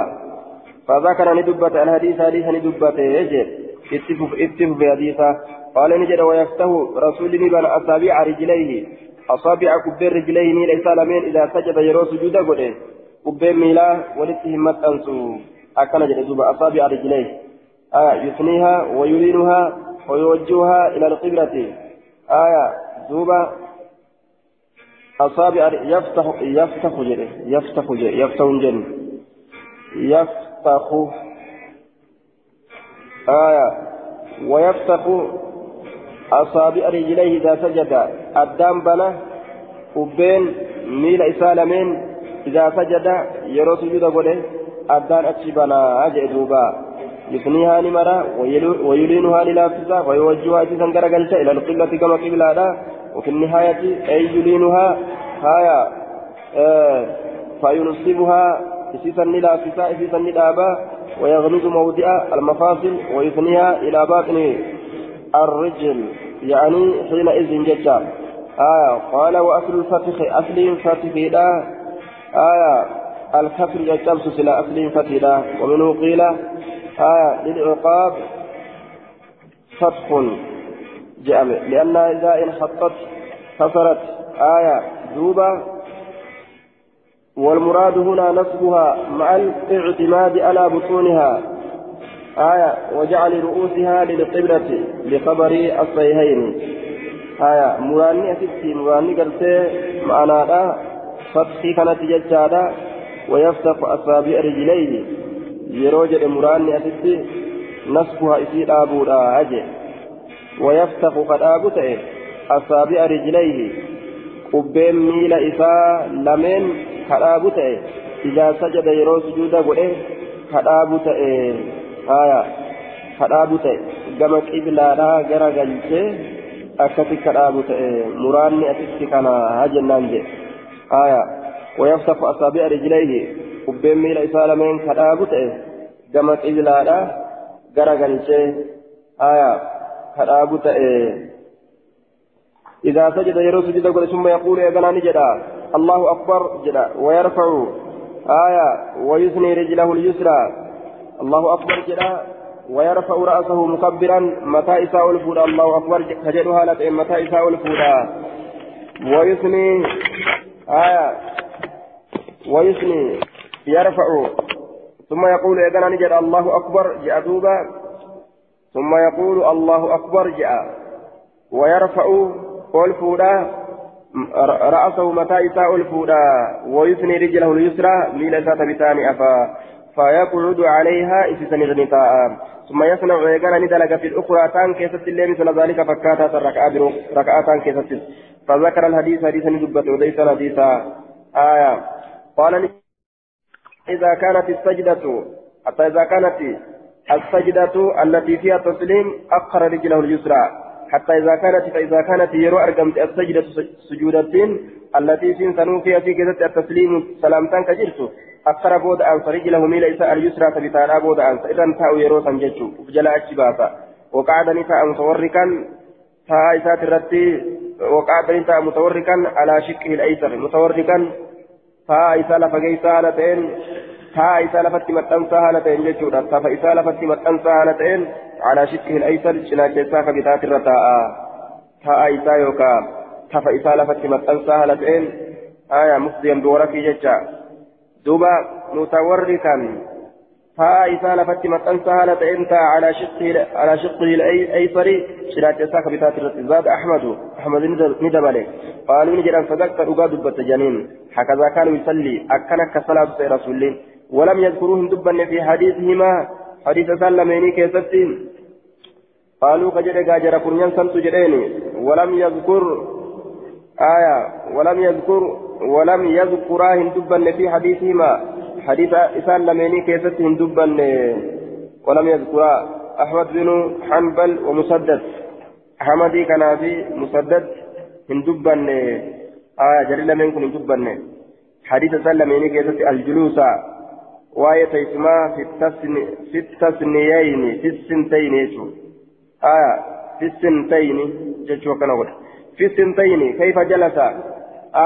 فذكر ندبة الحديث حديث ندبة يجد اتفق اتفق بحديثة قال نجد ويفتح رسول بن أصابع رجليه أصابع كبير رجليه ميل إسالمين إذا سجد يرو سجود قده كبير ميلا ولته همت أنسو أكن جد دوبا أصابع رجليه آية يثنيها ويلينها ويوجهها إلى القبلة آية دوبا أصابع يفتح يفتح جده يفتح جده يفتح جن يفتح. آية. ويفتح أصابع رجليه إذا سجد. الدام بنا وبين ميل إسالمين إذا سجد. يرو سجود قوله الدان أتشي بنا. أجئ دوبا. يثنيها نمرة. ويلينها للافزة ويوجهها جزا غرقلتا إلى القبلة كما قبلة وفي النهاية أي يلينها؟ هايا آه فينصبها إسيسا للافزة إسيسا للآباء ويغلظ موضع المفاصل ويثنيها إلى باطن الرجل يعني حينئذ جدا آية قال وأصل الفتح أصل فتح لا. آية الكفر يجبس إلى أصل فتح لا. ومنه قيل آية للعقاب فتح. جأم لأنها إذا انحطت كسرت آية دوبة والمراد هنا نصبها مع الاعتماد على بطونها. آية وجعل رؤوسها للقبلة لخبر الصحيحين. آية مراني أتتي مراني قلت معنا فتحي كانت ججادا ويفتح أصابع رجليه. يروج مراني أتتي نصبها إسيد أبودا أجي. ويفتح قد أصابع رجليه قبين ميل إساء لمن sujuuda godhe kadhaabu ta'e haya kadhaabu ta'e gama qiblaadhaa gara galchee akkasi kadhaabu ta'e muraanni asitti kana haa jennaan jedhe haya ويفتح أصابع رجليه قبين ميل إسالمين كدابو تأه كما قبلادا غرغلشي آية كدابو تأه إذا سجد يرو سجد ثم يقول يا بناني جدا الله أكبر جدا ويرفع آية ويثني رجله اليسرى الله أكبر جدا ويرفع رأسه مكبرا متى إساء الفودا الله أكبر كجدها لك متى إساء الفودا ويثني آية ويثني يرفع ثم يقول يا بناني جدا الله أكبر دوبا ثم يقول الله أكبر جاء ويرفع والفودا رأسه متى إساء الفودا ويثني رجله اليسرى ميل ذات بتاني أفا فيقعد عليها إسسن غنطاء ثم يصنع ويقال ندلق في الأخرى تان كيست اللي مثل ذلك فكاتا ركعتان كيست. فذكر الحديث حديثا دبت وليس حديثا. آية. قال إذا كانت السجدة حتى إذا كانت السجدة التي فيها التسليم أخر رجله اليسرى. حتى إذا كانت فإذا كانت يرو أرقمت السجدة سجودة التي سنسنوا فيها في كذا التسليم سلامتان كجرت أكثر بود أن فرجله ميل إساء اليسرى تبتانا بود أن إذن تاو يرو سنججو. بجلاء الشباسة وقعد نساء متوركا تا إساء الرتي وقعد نساء متوركا على شقه الأيسر. متوركا تا إساء لفقيسا لتين. Haala ta'een jechuudha tafa isaa lafatti maxxansaa haala ta'een calaa shikkihi aysar cinaacheessaa ka bitaatirra taa'a taa'a isaa yookaan tafa isaa lafatti maxxansaa haala ta'een aya mufdiyan biwarakii jecha duuba mutawarri kan taa isaa lafatti maxxansaa haala ta'een taa'a calaa shikkihi aysari cinaacheessaa ka bitaatirra zaada ahmadu ahmad ni dabale qaaluu ni jedhan sadaqta dhugaa dubbatte janiin hakaza kaanu yusalli akkana akka salaatu ta'e rasuulliin ولم يذكروهم دبا في حديثهما. حديث سلميني كيستين قالوا كجد جاجر كنيان سمت جدين ولم يذكر آية. ولم يذكر ولم يذكراهم دبا في حديثهما. حديث سلميني كيستين دبا ولم يذكرا أحمد بن حنبل ومسدد. أحمدي كان في مسدد هندبا آية جليل منكم هندبا حديث سلميني كيست الجلوس. Waa'ee teessumaa fi tasniyayni fi sintayni jechuun aya fi sintayni jechuu akkana godha fi sintayni kayfa jalasa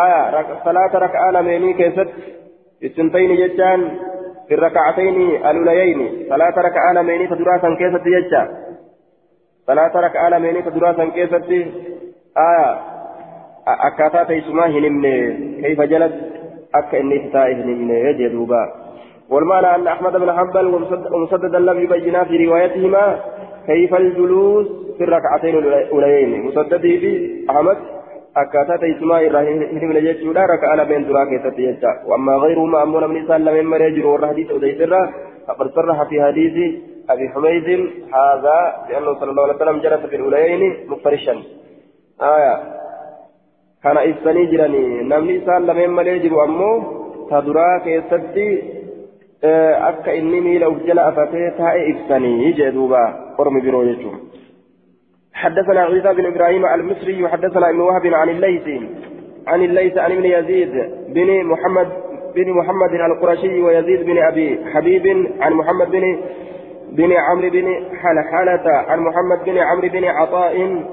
aya salaata raka'aa lameenii keessatti fi sintayni jechaan في الركعتين الأوليين ثلاث ركعة لميني تدراسا كيست يجا ثلاث ركعة لميني تدراسا كيست آية أكاتا تيسما هنمني كيف جلس أكا إني تتائه هنمني يجي دوبا والمعنى أن أحمد بن حنبل ومسددا لم يبينا في روايتهما كيف الجلوس في الركعتين الأوليين. مسدد في أحمد أكاتا تيسما إبراهيم نجيت ولا ركع على بين دراك يتتيجا وأما غيرهما أمون من إنسان لم يمر يجر والحديث أديسرا فقد صرح في حديث أبي حميد هذا لأنه صلى الله عليه وسلم جلس في الأوليين مفترشا. آية. كان إبساني جراني نمني إنسان لم يمر يجر أمو تدراك يتتي akka inni miila uf jala afatee taa'e ibsanii jee duuba ormi biroo jechuun. حدثنا عيسى بن إبراهيم المصري وحدثنا ابن وهب عن الليث عن الليث عن ابن يزيد بن محمد بن محمد القرشي ويزيد بن ابي حبيب عن محمد بن بن عمرو بن حلحلة عن محمد بن عمرو بن عطاء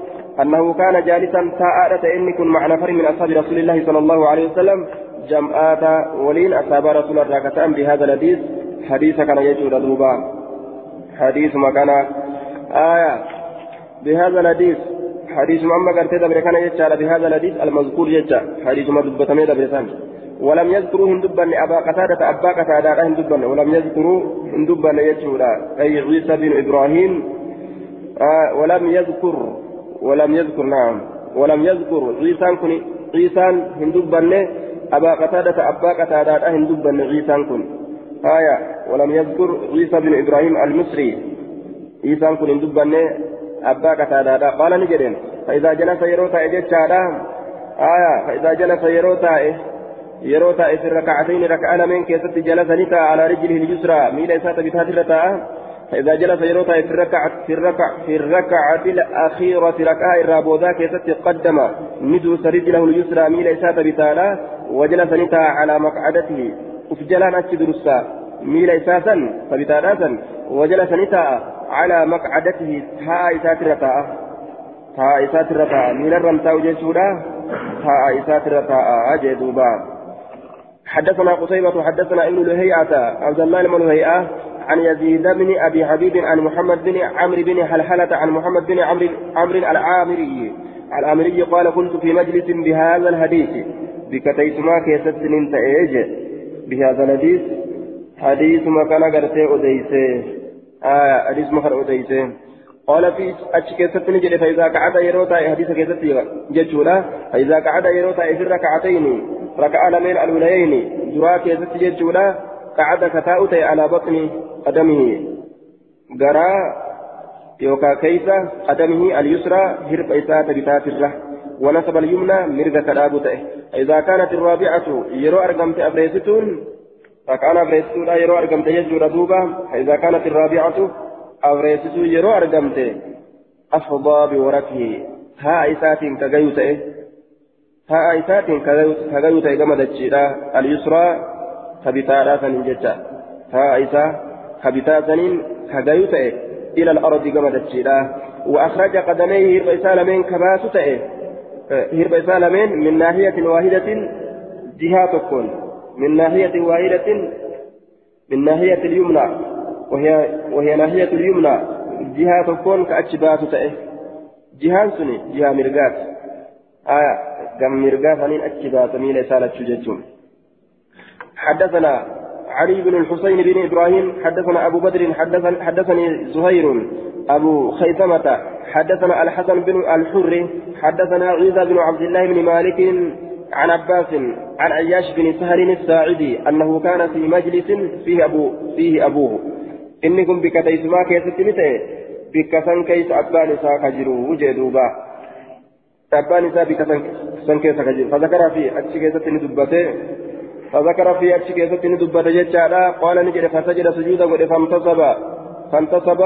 أنه كان جالسا تاء إني كن مع نفر من أصحاب رسول الله صلى الله عليه وسلم جمعات ولين أصحاب رسول الله كتان بهذا الحديث. حديث كان يجود دوبا حديث ما كان. آية. بهذا الحديث. حديث ما قرت دبر كان يجعل بهذا الحديث المذكور يجعل. حديث ما دبتمي دبر ولم يذكروا هندبن. أبا قتادة أبا قتادة هندبن. ولم يذكروا هندبن يجعل. أي عيسى بن إبراهيم. آه ولم يذكر. ولم يذكر نعم. ولم يذكر. عيسى كن عيسى هندبن. أبا قتادة أبا قتادة هندبن عيسى كن. آية ولم يذكر عيسى بن إبراهيم المصري. عيسى كن هندبن أبا قتادة. قال نجرين فإذا جلس يروتا إجتشادا آية فإذا جلس يروتا يروتا في الركعتين ركعة لمن كيست جلس نتا على رجله اليسرى. ميل إسات بتاتي فإذا جلس يروتا في الركعة في الركعة في الركعة الأخيرة ركعة الرابودا كيست قدم. ندوس رجله اليسرى ميل إسات بتالا. وجلس نتا على مقعدته. وفجلان أتدرسا ميل إساسا فبتالا وجلس نتا على مقعدته. ها إسات رتاء ها إسات رتاء ميل الرمتا وجيشودا ها إسات رتاء أجدوبا حدثنا قتيبة حدثنا ابن لهيئة. عبد الله بن لهيئة. عن يزيد بن أبي حبيب عن محمد بن عمرو بن حلحلة عن محمد بن عمرو عمرو العامري. العامري قال كنت في مجلس بهذا الحديث. بكتيت ما كيست انت ايج بهذا الحديث. حديث ما كان قرتي أديسه آه حديث ما كان أديسه قال في أشكيست نجد فإذا قعد يروتا حديث كيست ججولا فإذا قعد يروتا في الركعتين ركع لمن الولايين درا كيست ججولا قعد كتاؤتي على بطن قدمه. قرأ يوكا كيف قدمه اليسرى هرب إساءة بتات الره ونسب اليمنى مرقة كلابته. إذا كانت الرابعة يرو أرقمت أبريستون فكان أبريستون يرو أرقمت يجور دوبا فإذا كانت الرابعة أبريستون يرو أرقمت أفضى بوركه. ها إسات كغيوته ها إسات كغيوته كما دجيرا اليسرى كبتارا سنين جتا ها إسا كبتا سنين كغيوته إلى الأرض كما دجيرا وأخرج قدميه لمن كباسو تأه هرب إسا لمن من ناحية واحدة جهة من ناحية واحدة من ناحية اليمنى. وهي وهي ناحية اليمنى. جهة تكون كأتشبات تأه. جهان سني جهة مرقات. آية قم مرقات أنين أتشبات ميل سالة شججون حدثنا علي بن الحسين بن إبراهيم حدثنا أبو بدر حدثني, حدثني زهير أبو خيثمة حدثنا الحسن بن الحر حدثنا عيسى بن عبد الله بن مالك عن عباس عن عياش بن سهر الساعدي أنه كان في مجلس فيه أبو فيه أبوه. إنكم بك تيسما كيس تمتع بك سن كيس أبان جرو وجدوبا أبان سا بك سن كيس كجرو فذكر في أتش كيس تندبته فذكر في أتش كيس تندبته جتشالا قال نجد فسجد سجودا فانتصب. فانتصب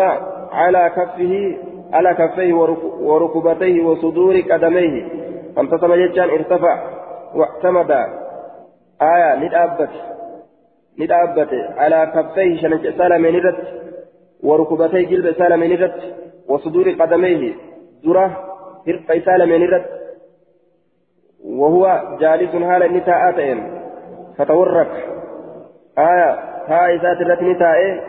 على كفه على كفيه وركبتيه وصدور قدميه. فانتصب جتشان ارتفع واعتمد. آية ندابت. ندابت. على كفيه شنج سالمين رت. وركبتيه جلب سالمين رت. وصدور قدميه. ذرة هرقي سالمين رت. وهو جالس حال النساء فتورك. آية هاي ذات الرت نتائه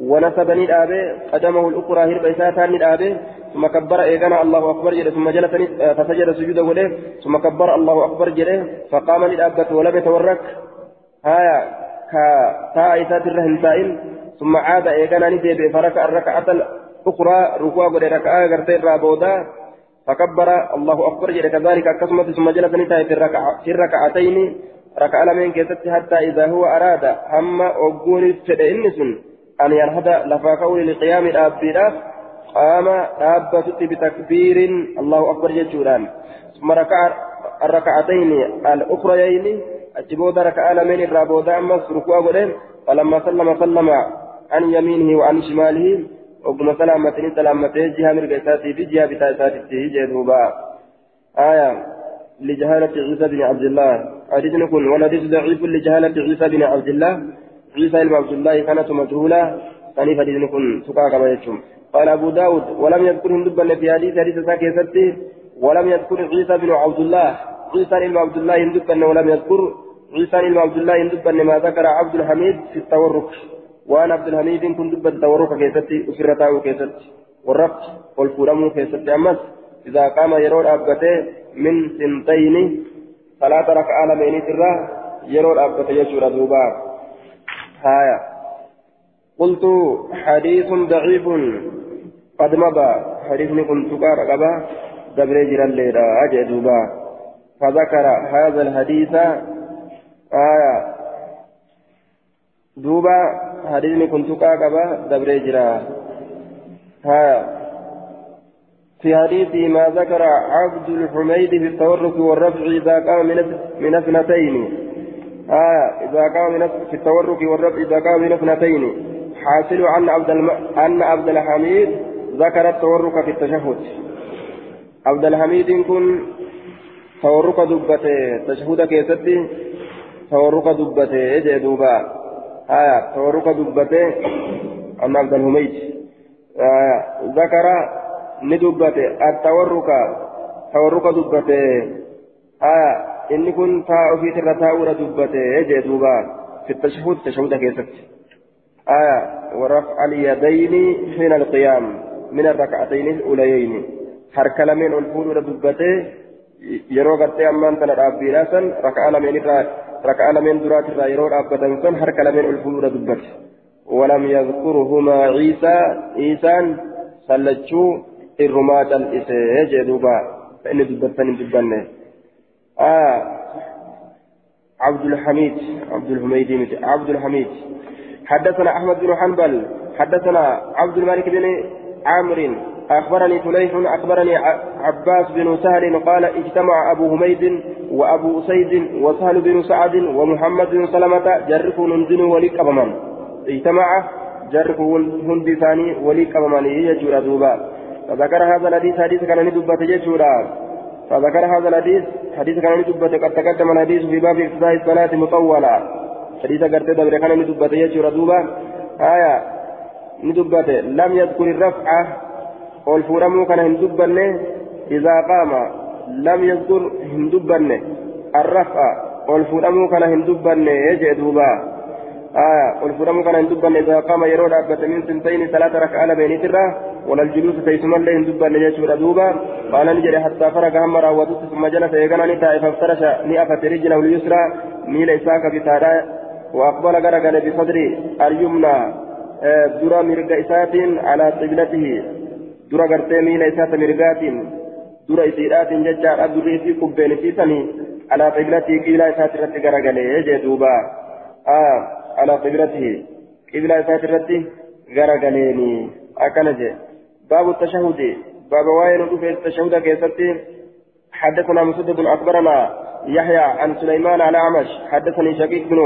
ونسب ندابه قدمه الأخرى هرب إساتا ندابه ثم كبر إيقنا الله أكبر جده. ثم جلس فسجد سجوده وليه. ثم كبر الله أكبر جده. فقام ندابته ولم يتورك. هايا كتا إسات الرهن ثم عاد إيقنا ندابه فركع الركعة الأخرى. ركوع قد ركعة غرتين رابودا فكبر الله أكبر جده. كذلك أكسمت. ثم جلس ندابه في الركعتين. ركع لمن كيست حتى إذا هو أراد هم أقول فدئنسن أن ينهض لفا كون لقيام الأبيراف قام أبت بتكبير. الله أكبر جدًا ثم ركع الركعتين الأخريين أجبود ركع لمن الرابودا أمس ركوع قدين فلما سلم سلم عن يمينه وعن شماله وقم سلامتين سلامتين جهة مرقساتي في جهة بتاساتي جدوبا آية. لجهالة عيسى بن عبد الله. حديث نكون والحديث ضعيف لجهالة عيسى بن عبد الله. عيسى بن عبد الله كانت مجهولة. ثاني حديث نكون سكا كما يجوم قال أبو داود ولم يذكر هندبا في حديث حديث ساكي ولم يذكر عيسى بن عبد الله. عيسى بن عبد الله هندبا ولم يذكر. عيسى بن عبد الله هندبا ما ذكر عبد الحميد في التورك. وأنا عبد الحميد كنت دبا التورك كيستي أسرته كيستي والرفض والفرم كيستي أمس إذا قام يرون أبته من سنتين صلاة ركعة لمن ترى يرون أبته يشور دوبا. هايا. قلت حديث ضعيف قد مضى. حديث كنت قارقبا دبر جرى الليلة أجدوبا فذكر هذا الحديث. آية. دوبا. حديث كنت قارقبا دبر جرى ها في حديث ما ذكر عبد الحميد في التورك والرفع إذا قام من اثنتين. آه إذا قام من في التورك والرفع إذا قام من اثنتين. حاصل أن عبد الم... أن عبد الحميد ذكر التورك في التشهد. عبد الحميد كن تورك دبته تشهد كيستي تورك دبته إجي دوبا. آية تورك دبته أن عبد الحميد. آه ذكر ندبته التورك تورك دبته آية إني كن تاء في ترى تاء دبته أجي دوبا في التشهد تشهد كيستي آية ورفع اليدين حين القيام من الركعتين الأوليين حركة لمن الفول دبته yeroo gartee ammaan tana dhaabbiidhaa san raka'aa lameen irraa raka'aa lameen duraati irraa yeroo dhaabbatan san harka lameen ol fuudhuudha dubbate. ولم يذكرهما عيسى عيسان سلتشو الرماة الإساء جدوبا فإن دبتن دبنه آه عبد الحميد عبد الحميد عبد الحميد حدثنا أحمد بن حنبل حدثنا عبد الملك بن عامر أخبرني فليح أخبرني عباس بن سهل قال اجتمع أبو حميد وأبو أسيد وسهل بن سعد ومحمد بن سلمة جرفوا ننزل ولي قبمان اجتمع جرفوا هندي ثاني ولي قبمان يجور دوبا فذكر هذا الحديث حديث كان ندبة يجورا فذكر هذا الحديث حديث كان ندبة قد تقدم الحديث في باب إفتتاح الصلاة مطولة حديث قد دبر كان ندبة يجورا دوبا. آية. ندبة لم يذكر الرفعة والفورمو كان هندبنه إذا قام. لم يذكر هندبنه. الرفع. والفورمو كان هندبنه. يجي دوبا. آية والفورمو كان هندبنه إذا قام يرون أبت من سنتين ثلاثة ركعة بين ترى ولا الجلوس تيسما له هندبنه يجي دوبا قال نجري حتى فرق هم راودت ثم جلس يغنى نتا فافترش نئفت رجله اليسرى. ميل إساك بتارا وأقبل غرقل بصدري اليمنى درى مرق إسات على قبلته. dura gartee miila isaata mirgaatiin dura isiidhaatiin jechaadha durri isii qubbeen isiisanii alaa qiblatii qiblaa isaati irratti garagalee jee duuba alaa qiblatii isaati irratti garagaleeni akkana jee baabu tashahudi baaba waa'ee nu dhufe tashahuda keessatti حدثنا مسدد أخبرنا يحيى عن سليمان على عمش حدثني شقيق بن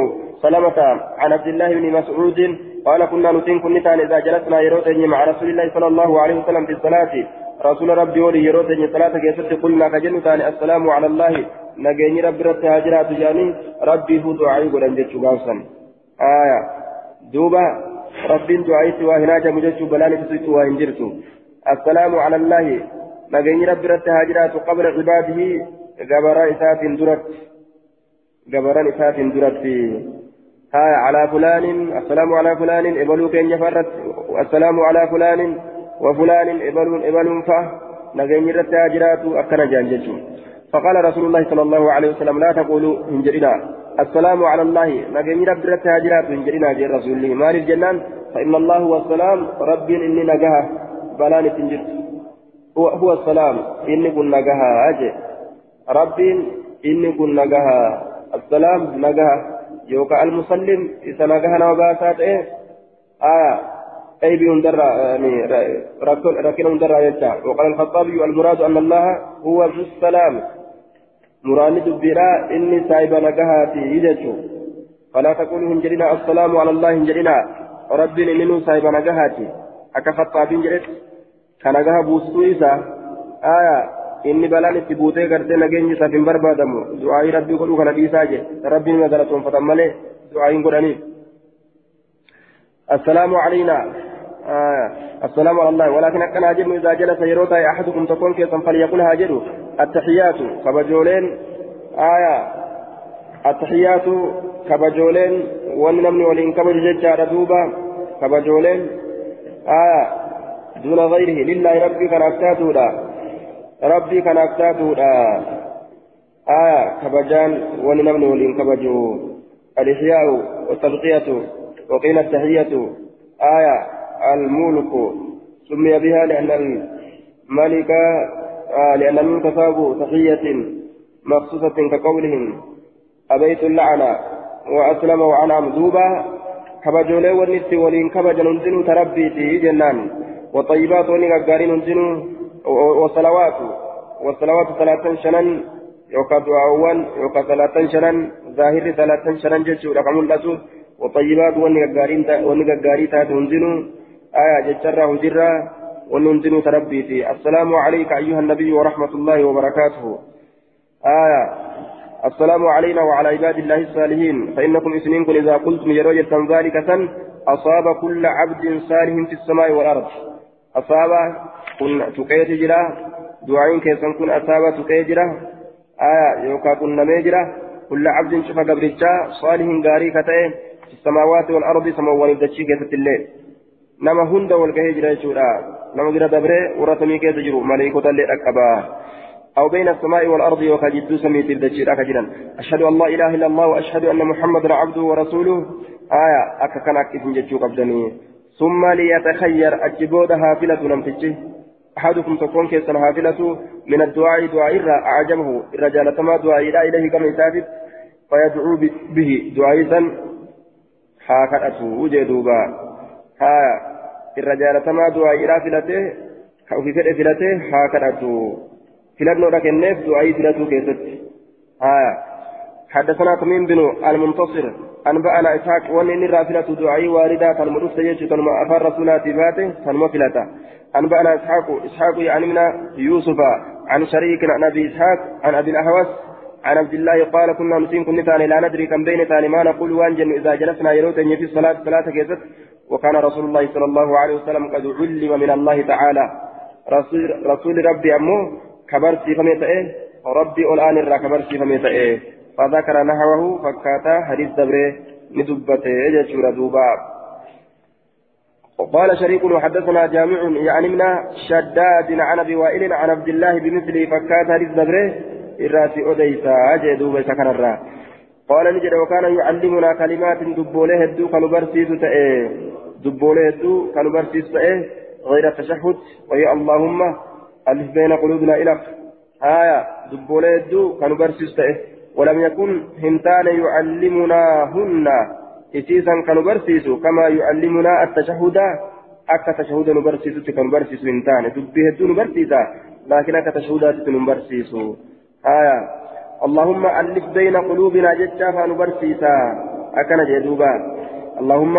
سلمة عن عبد الله بن مسعود. قال كنا نتين كنتان إذا جلسنا يروتني مع رسول الله صلى الله عليه وسلم في الصلاة. رسول ربي ولي يروتني صلاة كيست قلنا كجنتان السلام على الله. نجيني ربي رت هاجرات جاني. ربي هو دعائي ولن جتشو آية. دوبا ربي دعائي وهناك مجتشو بلاني تسيتو وهنجرتو السلام على الله. نجيني ربي رت هاجرات قبل عباده. جبران إسات درت. جبران إسات درت هاي. على فلان. السلام على فلان. إبلو كين يفرت. السلام على فلان. وفلان إبلو إبلو فه نجين التاجرات أكن جانجتو فقال رسول الله صلى الله عليه وسلم لا تقولوا هنجرنا السلام على الله. نجين رب التاجرات هنجرنا جي رسول الله. مال الجنان. فإن الله هو السلام. ربي إني نجاه بلان تنجر. هو, هو السلام. إني كن نجاه أجي. ربي إني كن نجاه السلام نجاه يوكا المسلم. إسناقها نوباسات. إيه. آية. أي بهم درة يعني ركنهم درة يجا وقال الخطابي المراد أن الله هو السلام. مراد الدراء إني سايب نقها في يجتو فلا تقولوا هنجرنا السلام على الله هنجرنا ربي ننو صاحب نجاهاتي أكفت طابين جرت كان نجاها بوستو إسا آية inni balaan itti buutee gartee nageenyi isaaf hin barbaadamu du'aayii rabbii godhuu kana dhiisaa je rabbiin magaalatoonfatan malee du'aayiin godhaniif السلام علينا آه. السلام على الله. ولكن كان هاجر إذا جلس يروتا أحدكم تكون كيسا فليقول هاجر التحيات كبجولين. آية. التحيات كبجولين. ونمني ولين كبج ججار دوبا. كبجولين. آية. دون غيره. لله ربي كان أكتاتو ربي كان أكتاتو آية. كبجان. ونمني ولين كبجو. الإحياء والتبقية. وقيل التحية. آية. الملك سمي بها لأن الملك آه لأن الملك ثواب تحية مخصوصة كقولهم أبيت اللعنة وأسلم وأنعم دوبا كبجولي والنسي ولين كبج ننزل تربيتي جنان وطيبات ونقارين ننزل وصلوات والصلوات ثلاثا شنن يوكا دعاوان يوكا ثلاثا شنن ظاهر ثلاثا شنن جتشو رقم الأسود وطيبات ونقاري تات ننزل آية جتشرا هجرا وننزل تربيتي السلام عليك أيها النبي ورحمة الله وبركاته. آية. السلام علينا وعلى عباد الله الصالحين. فإنكم اسمينكم إذا قلتم يروجة ذلك سن أصاب كل عبد صالح في السماء والأرض. أصاب كن تقيت جرا دعائن كيسن كن أصاب تقيت آية. يوكا كن نميجرا كل عبد شفا قبرتشا صالح غاري كتئ في السماوات والأرض سموان الدشي كيست الليل. نما هند والقهي جرا يشورا نما جرا دبري ورسمي كيس جرو ملائكة الليل أكبا أو بين السماء والأرض وكجد سميت الدجير أكجرا أشهد أن لا إله إلا الله وأشهد أن محمدا عبده ورسوله آية أكا كان أكتن جتشو قبدني ثم ليتخير أجبود هافلة نمتجه أحدكم تكون كيسا هافلة من الدعاء دعاء إرى أعجبه الرجال ما دعاء إلى إليه كما يسافر فيدعو به دعاء هكذا وجدوبا ها الرجال ما دعاء فلته أو في فلته هكذا فلانو ركنف دعاء فلاتو كيست آية حدثنا تميم بن المنتصر أنبأنا إسحاق وأن إن رافلة دعاء واردة فالمدوس يجي تنمى أفر رسولات باته تنمى فلتا أنبأنا إسحاق إسحاق يعني من يوسف عن شريك عن أبي إسحاق عن أبي الأهوس عن عبد الله قال كنا نسين كن ثاني لا ندري كم بين ثاني ما نقول وانجن إذا جلسنا يروت في الصلاة صلاة كيست وكان رسول الله صلى الله عليه وسلم قد علم من الله تعالى. رسول, رسول ربي أمه كبرتي فميتئه ربي الآن الرا كبرتي فميتئه فذكر نحوه فكاتا حديث دبره ندبته جشور دوبا. وقال شريك وحدثنا جامع يعني من شداد عن أبي وائل عن عبد الله بمثله فكات حديث دبره الراسي اوديسا أجي دوبا سكن الرا. قال نجد وكان يعلمنا كلمات دبولة هدو كانوا برسيس تأه. دبولة هدو كانوا برسيس تأه غير التشهد. وهي اللهم ألف بين قلوبنا إلى آية دبولة يدو كانوا برسيس ولم يكن هنتان يعلمناهن. إسيسا كانوا برسيسوا كما يعلمنا التشهد. أكا تشهد نبرسيسو كانوا برسيسو هنتان. دبي هدو نبرسيسا لكن أكا تشهدات نبرسيسو آية اللهم ألف بين قلوبنا جتا فنبرسيسا أكنا جدوبا اللهم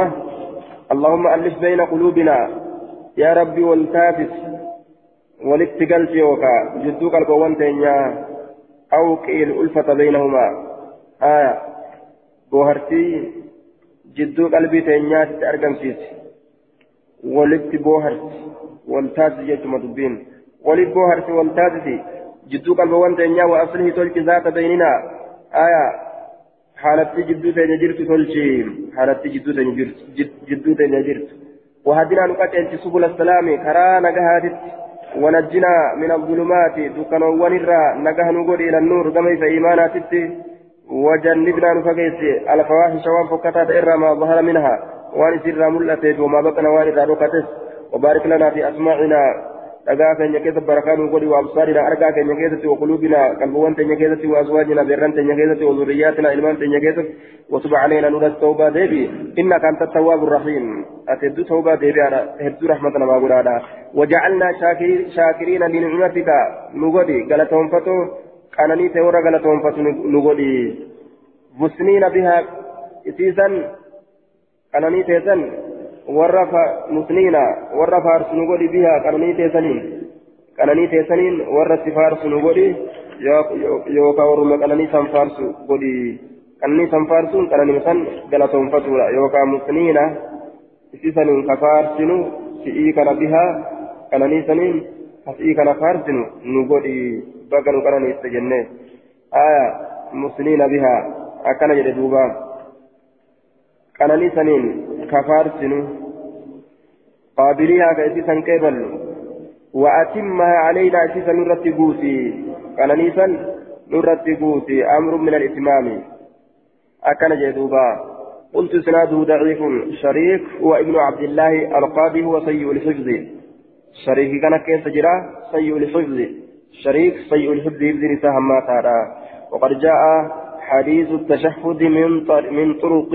اللهم ألف بين قلوبنا يا ربي والتافس walitti galchi yookaa jidduu qalbawwan teenyaa awqii ulfata baynahuma aya boohartii jidduu qalbii teenyaatti argamsiisi walitti booharti waltaasisi jechuma dubbiin walit booharti waltaasisi jidduu qalbawwan teenyaa wa aslihi tolchi zaata bayninaa aya haalatti jidduu teenya jirtu tolchi haalatti jidduu teenya jirtu jidduu teenya jirtu. وهدنا نقاتل سبل السلام كرا نجهاتت ونجنا من الظلمات دكان ونرى نجاه نقول إلى النور كما في إيمانات وجنبنا نفقيس الفواحش وانفكتات إرى ما ظهر منها وان سر ملتت وما بطن وان ركتس وبارك لنا في أسماعنا waabsaadhina argaa keenya keessatti waquluubina qalbuuwwan teenya keessatti waaswaajina beerran teenya keessatti wazurriyaatina ilmaan teenya keessatti وتب علينا نور التوبة ديبي إنك أنت التواب الرحيم أتدو توبة ديبي على هدو رحمتنا ما قرانا وجعلنا شاكرين, لنعمتك نغدي قالتهم فتو قانني تورا قالتهم فتو نغدي مسنين بها إسيسا قناني تيسن ورف مسنينا ورف فارس نقولي بها قناني تيسنين قناني تيسنين ورف فارس نقولي يوكا ورم قناني سن فارس قولي قناني سن فارسون قناني سن قلتهم فتولا يوكا مسنينا إسيسا كفارسنو سئي كان بها قناني سنين nu godhi bakka nu qananiiste jenne aya musliina bihaa akkana jedhe duuba. Qananii saniin ka isii san qeeballu وأتمها علينا أسيسا نرت قوتي قال نيسا نرت قوتي أمر من الإتمام أكن جدوبا قلت سناده ضعيف شريك وابن عبد الله القاضي هو سيء الحفظ شريك كان كيف جرا سيء الحفظ شريك سيء الحفظ حفظ نساء ما وقد جاء حديث التشهد من من طرق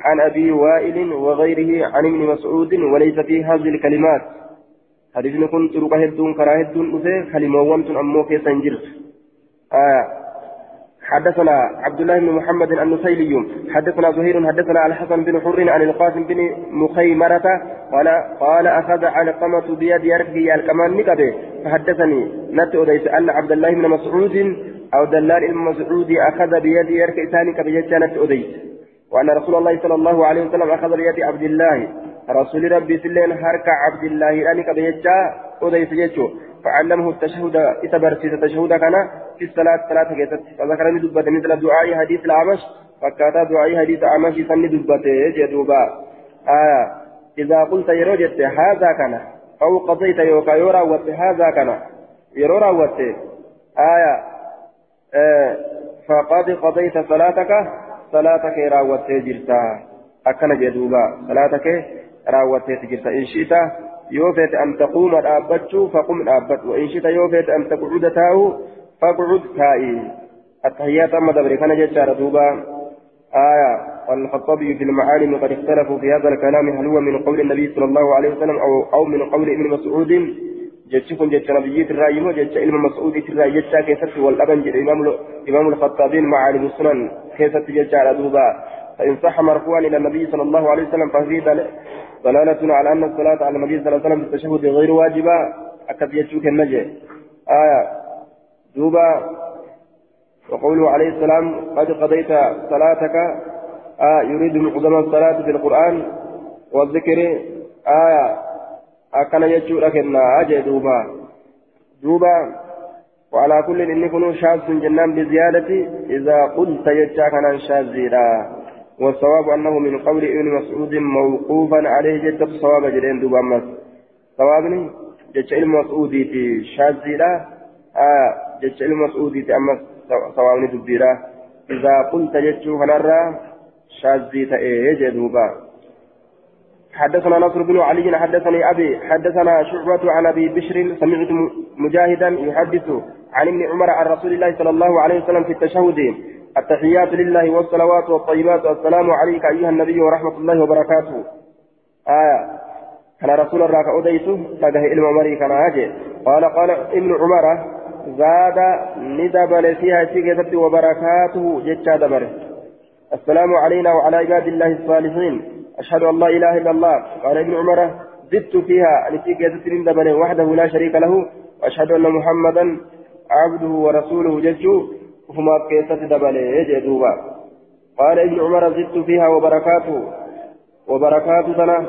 عن أبي وائل وغيره عن ابن مسعود وليس في هذه الكلمات. حديث نكون طرق هدون كرا هدون كلمة وأنتم أمو كيف آه. حدثنا عبد الله بن محمد النسيلي. حدثنا زهير حدثنا الحسن بن حر عن القاسم بن مخيمرة. قال قال أخذ علقمة بيد يربي الكمان نكبه. فحدثني نت أديس أن عبد الله بن مسعود أو دلال المسعود أخذ بيد يرك ثاني كبيت نت أديس وأن رسول الله صلى الله عليه وسلم أخذ بيد عبد الله. رسول ربي سلين حرك عبد الله أني كبيت أديس جيتشو فعلمه التشهد إتبرسيس التشهد كان في الصلاة صلاة كيست. فذكرني دبته مثل دعاء حديث الأعمش. فكاتا دعاء حديث الأعمش سني دبته جدوبا آية إذا قلت يروجت هذا كان. أو قضيت يوكا يورا هذا كان. يرورا آية فقد قضيت صلاتك صلاتك راوت جرتا أكن جدوبا صلاتك راوت جرتا إن شئت يوفيت أن تقوم الأبتش فقم الأبت وإن شئت يوفيت أن تقعد تاو فاقعد تائي التحيات أما دبري كان جدار دوبا آية والخطابي في المعالم قد اختلفوا في هذا الكلام هل هو من قول النبي صلى الله عليه وسلم أو, أو من قول ابن مسعود جتكم جت نبييت الرأي وجت علم مسعود الرأي جتا كيست والأبن جت إمام إمام الخطابين معالم السنن كيست جت دوبا فإن صح مرفوعا إلى النبي صلى الله عليه وسلم ففي دلالة على أن الصلاة على النبي صلى الله عليه وسلم بالتشهد غير واجبة أكد يشوك النجي آية دوبا وقوله عليه السلام قد قضيت صلاتك آه يريد معظم الصلاة في القرآن والذكر آية أكن يشوك النجي دوبا دوبا وعلى كل إن يكون شاذ جنان بزيادة إذا قلت يشاك عن شاذ والصواب أنه من قول ابن مسعود موقوفا عليه جدة صواب جرين دوب أمس صوابني جدة علم مسعودي في شاذيرا آه جدة علم مسعودي في أمس صوابني دبيرا إذا قلت جدة فنرى شاذي تأيه جدوبا حدثنا نصر بن علي حدثني أبي حدثنا شعبة عن أبي بشر سمعت مجاهدا يحدث عن ابن عمر عن رسول الله صلى الله عليه وسلم في التشهد. التحيات لله والصلوات والطيبات السلام عليك أيها النبي ورحمة الله وبركاته. آية. كان رسول الله كأوديته فقه إلما مري كان أجي. قال قال ابن عمر زاد ندبل فيها شيكة وبركاته جتشا دبر السلام علينا وعلى عباد الله الصالحين. أشهد أن لا إله إلا الله. قال ابن عمر زدت فيها. لشيكة ندبل وحده لا شريك له. وأشهد أن محمدا عبده ورسوله. جتشو وهما كيسة دبلي جدوبا قال ابن عمر زدت فيها وبركاته. وبركات سنة.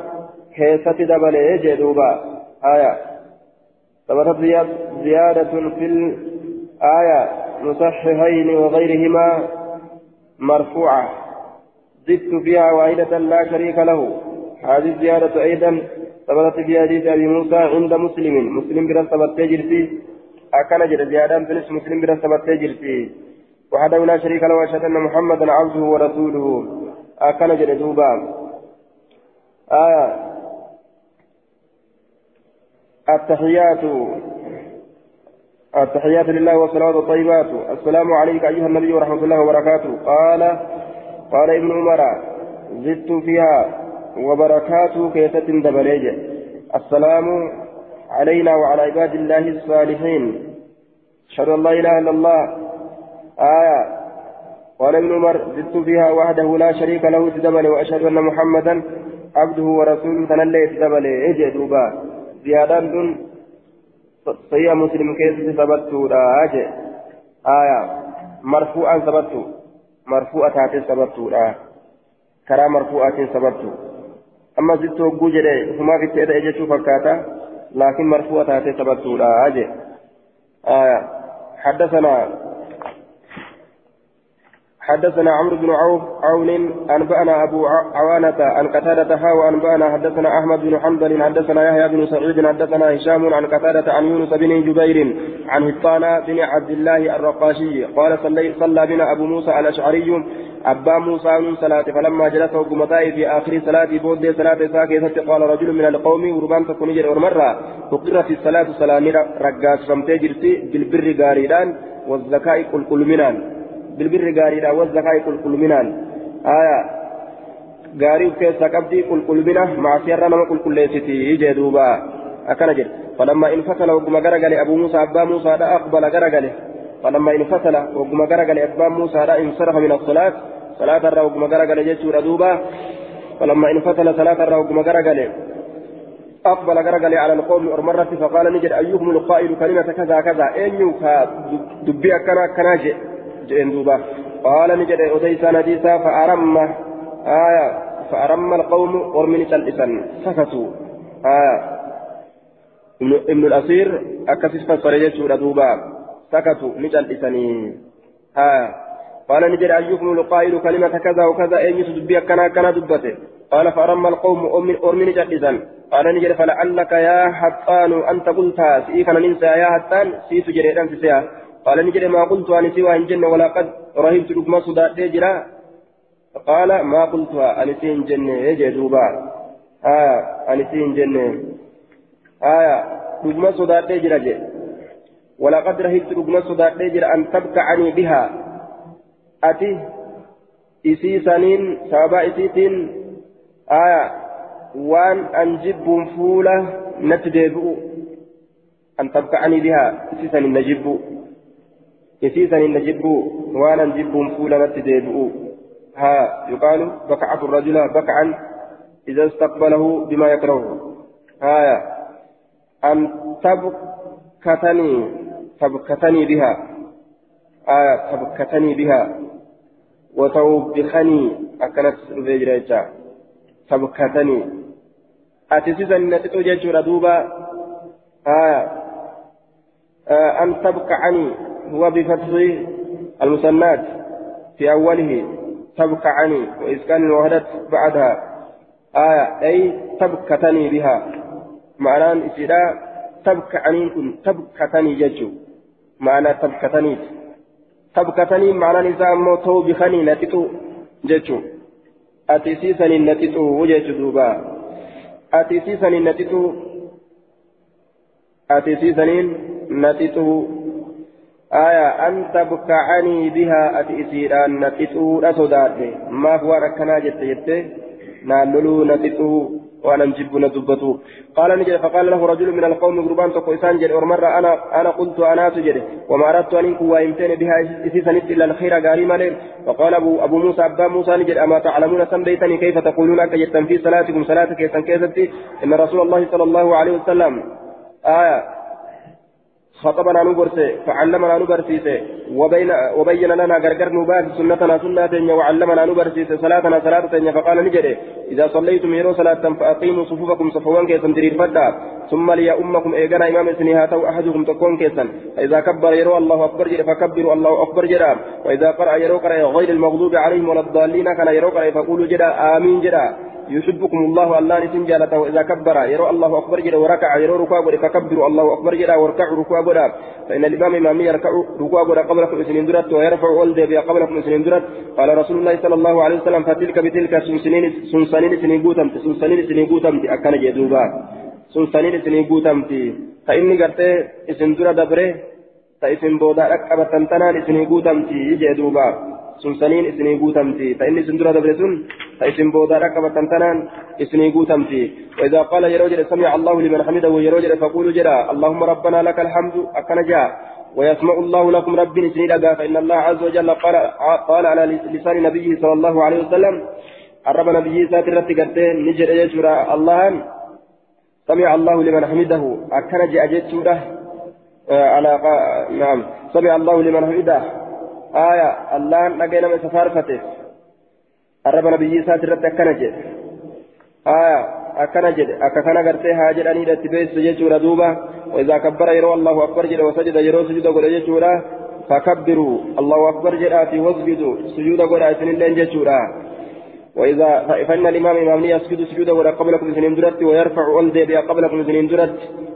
كيسة دبلي جدوبا آية. ثبتت زيادة في الآية مصححين وغيرهما مرفوعة. زدت فيها واحدة لا شريك له. هذه الزيادة أيضا ثبتت في حديث أبي موسى عند مسلم. مسلم برا ثبت جرتي أكن جد زيادة في مسلم برا ثبت جرتي وحده لا شريك له وأشهد أن محمدا عبده ورسوله. اكن جل دوبا. آية. التحيات. التحيات لله والصلوات الطيبات السلام عليك أيها النبي ورحمة الله وبركاته. قال قال ابن عمر زدت فيها وبركاته كيتة دبليج. السلام علينا وعلى عباد الله الصالحين. أشهد أن لا إله إلا الله. آية. قال ابن عمر زدت فيها وحده لا شريك له تدبل وأشهد أن محمدا عبده ورسوله. تنلي تدبل إجي دوبا. زيادة دون. صحيح مسلم كيس ثبتوا آية. مرفوعا ثبتوا مرفوعة تاتي ثبتوا لا كرا مرفوعة ثبتوا أما زدت وجوجل هما في التأدى إجي فكاتا لكن مرفوعة تاتي ثبتوا لا أجي آية حدثنا حدثنا عمرو بن عوف عون أنبأنا أبو عوانة عن قتادة ها وأنبأنا حدثنا أحمد بن حنبل حدثنا يحيى بن سعيد حدثنا هشام عن قتادة عن يونس بن جبير عن هطان بن عبد الله الرقاشي قال صلى بنا أبو موسى الأشعري أبا موسى من صلاة فلما جلس وقمتاي في آخر صلاة بود صلاة ساكتة قال رجل من القوم وربان تكون جل مرة فقرت الصلاة صلاة رقاس فمتي جرتي بالبر قاريدان والزكاء كل كل منان. بالبر غاريدا والزكاة كل كل منان آية غاري كيسا قبدي كل كل منا مع سيرنا ما كل كل ليستي جدوبا أكن جد فلما انفصل وقم غرغل أبو موسى أبا موسى أقبل غرغل فلما انفصل وقم غرغل أبا موسى انصرف من الصلاة صلاة الرا وقم غرغل جيتشور دوبا فلما انفصل صلاة الرا وقم غرغل أقبل غرغل على القوم مرة فقال نجد أيهم القائل كلمة كذا كذا أين يوكا دبي أكنا كناجي جئن دوبا. قال نجد أديسا نديسا فأرم آية فأرم القوم ورمن سلسا سكتوا. آية. ابن الأصير أكسس فصريجة دوبا. سكتوا نجل إساني آية. قال نجد أيكم القائل كلمة كذا وكذا أين يسدبي كنا كنا دبته. قال فأرم القوم أرمن جلسا قال نجد فلعلك يا حطان أنت قلتها سيكنا ننسى يا حطان سيس جريدان سيسيها قال نجد ما قلت أن سوى إن جنة ولقد رهبت لكما صدات جرا. قال ما قلتها أن سين جنة يجي دوبا. آه أن سين جنة آية لكما صدات جرا ولقد رهبت لكما صدات جرا أن تبكعني بها. أتي isii saniin sababa isiitiin aya waan an jibbuun fuula natti deebi'u an tabka'anii bihaa isii jibbu كثيسا نجب وأنا نجب فولا نتديبؤ ها يقال بكعة الرجل بكعا إذا استقبله بما يكرهه. ها أن تبكتني تبكتني بها. آية تبكتني بها. وتوبخني أكلت رجيجا تبكتني. أتسيسا نتتو جيجورا دوبا. آية. آه أن تبكعني. هو بفتح المسمات في أوله تبكى عني وإسكان الوهدة بعدها. آية أي تبكتني بها. معنى إسراء تبكى عني كن تبكتني ججو. معنى تبكتني. تبكتني معنى نساء موتو بخني نتتو ججو. أتيسيسني نتتو وججو دوبا. أتيسيسني نتتو. أتيسيسني نتتو آية أن تبكعني بها أتئسير أن نتئو أصداد ما هو ركنا جت جت ناللو نتئو وأنا نجيب ندبته قال نجد فقال له رجل من القوم قربان تقويسان جد ومرة أنا أنا قلت أنا سجد. وما أردت أن إنكم وإمتين بها إسيسا إلا الخير قال مالين فقال أبو, أبو موسى أبا موسى نجد أما تعلمون سميتني كيف تقولون أكجتا في صلاتكم؟ صلاتك يتنكيزتي إن رسول الله صلى الله عليه وسلم آية خطبنا نبرسي فعلمنا نبرسيسي وبين وبين لنا غرغر نباس سنتنا سنتنا وعلمنا نبرسيسي صلاتنا صلاتنا فقال نجري إذا صليتم يرو صلاة فأقيموا صفوفكم صفوان كيسا تريد فدا ثم لي أمكم إيقنا إمام سنها تو أحدكم تكون كيسا فإذا كبر يرو الله أكبر جري فكبروا الله أكبر جرا. وإذا قرأ يرو قرأ غير المغضوب عليهم ولا الضالين كان يرو قرأ فقولوا جرا آمين جرا. يحبكم الله الله نسم جالته إذا كبر. يرى الله أكبر جدا وركع. يرى ركوع فكبروا. الله أكبر جدا واركعوا ركوع فإن الإمام إمامي يركع ركوع قبلكم سنين درت ويرفع ولد قبلكم سنين درت. قال رسول الله صلى الله عليه وسلم فتلك بتلك سنسنين سنسنين سنين قوتمت. سنسنين سنين قوتمت. أكن جدوبا. سنسنين سنين قوتمت. فإني قلت اسم درة دبره. فإسم بودا أكبر تنتنا سنين قوتمت. جدوبا. سنسنين إسني قوتمتي. فإني سندرة دبرسون فإسن بودا ركبة تنتنان إسني قوتمتي. وإذا قال يروجل سمع الله لمن حمده ويروجل فقولوا جرا اللهم ربنا لك الحمد أكن جاء. ويسمع الله لكم رب سنيدا فإن الله عز وجل قال, قال على لسان نبيه صلى الله عليه وسلم الرب نبيه ساتر قدين نجر يجرى الله سمع الله لمن حمده أكن جاء جتشوره آه على نعم سمع الله لمن حمده. آية الله نجينا من سفارفته الرب نبيه ساتر أكن جاء آية akkana jedhe akka kana gartee haa jedhanii itti beessu jechuudha duuba وإذا كبر يرو الله أكبر جل وسجد يرو سجود قول جيشورا. فكبروا. الله أكبر جل واسجدوا سجود قول أسن الله جيشورا. وإذا فإن الإمام إمامني يسجد سجود قول قبلكم سنين درت ويرفع ألدي قبلكم سنين درت.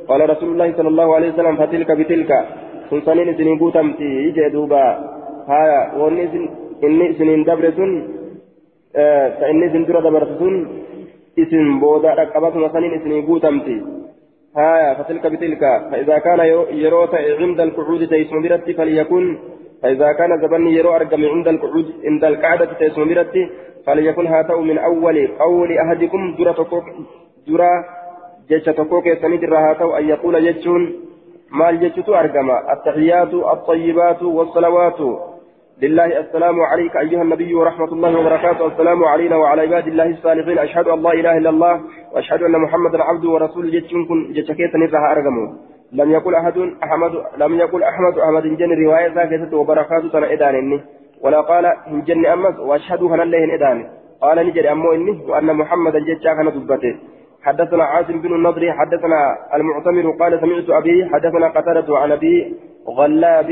قال رسول الله صلى الله عليه وسلم فتلك بتلك. sun saniin isiniin guutamti jee dabre sun ta inni isin dura dabarsu sun اسم بودا رقبتنا سنين اسم بوتمتي هايا فتلك بتلك فإذا كان يروت عند القعود تيسم برتي فليكن فإذا كان زبن يرو أرقم عند القعود عند القعدة تيسم برتي فليكن هاتو من أول قول أحدكم درة تكوك درة جيش تكوك سنيد هاتو أن يقول جيشون مال جيشتو أرقم التحيات الطيبات والصلوات لله السلام عليك أيها النبي ورحمة الله وبركاته. السلام علينا وعلى عباد الله الصالحين. أشهد أن لا إله إلا الله وأشهد أن محمدا عبده ورسوله جتشن كن جتشكيت نزها أرقمه لم يقل أحد أحمد لم يقل أحمد أحمد جن رواية ذاكرة وبركاته سنة إدانني ولا قال إن جن أمس وأشهد أن الله إداني قال نجري أمو إني وأن محمدا جتشا كان دبته. حدثنا عاصم بن النضر حدثنا المعتمر قال سمعت أبي حدثنا قتادة عن أبي غلاب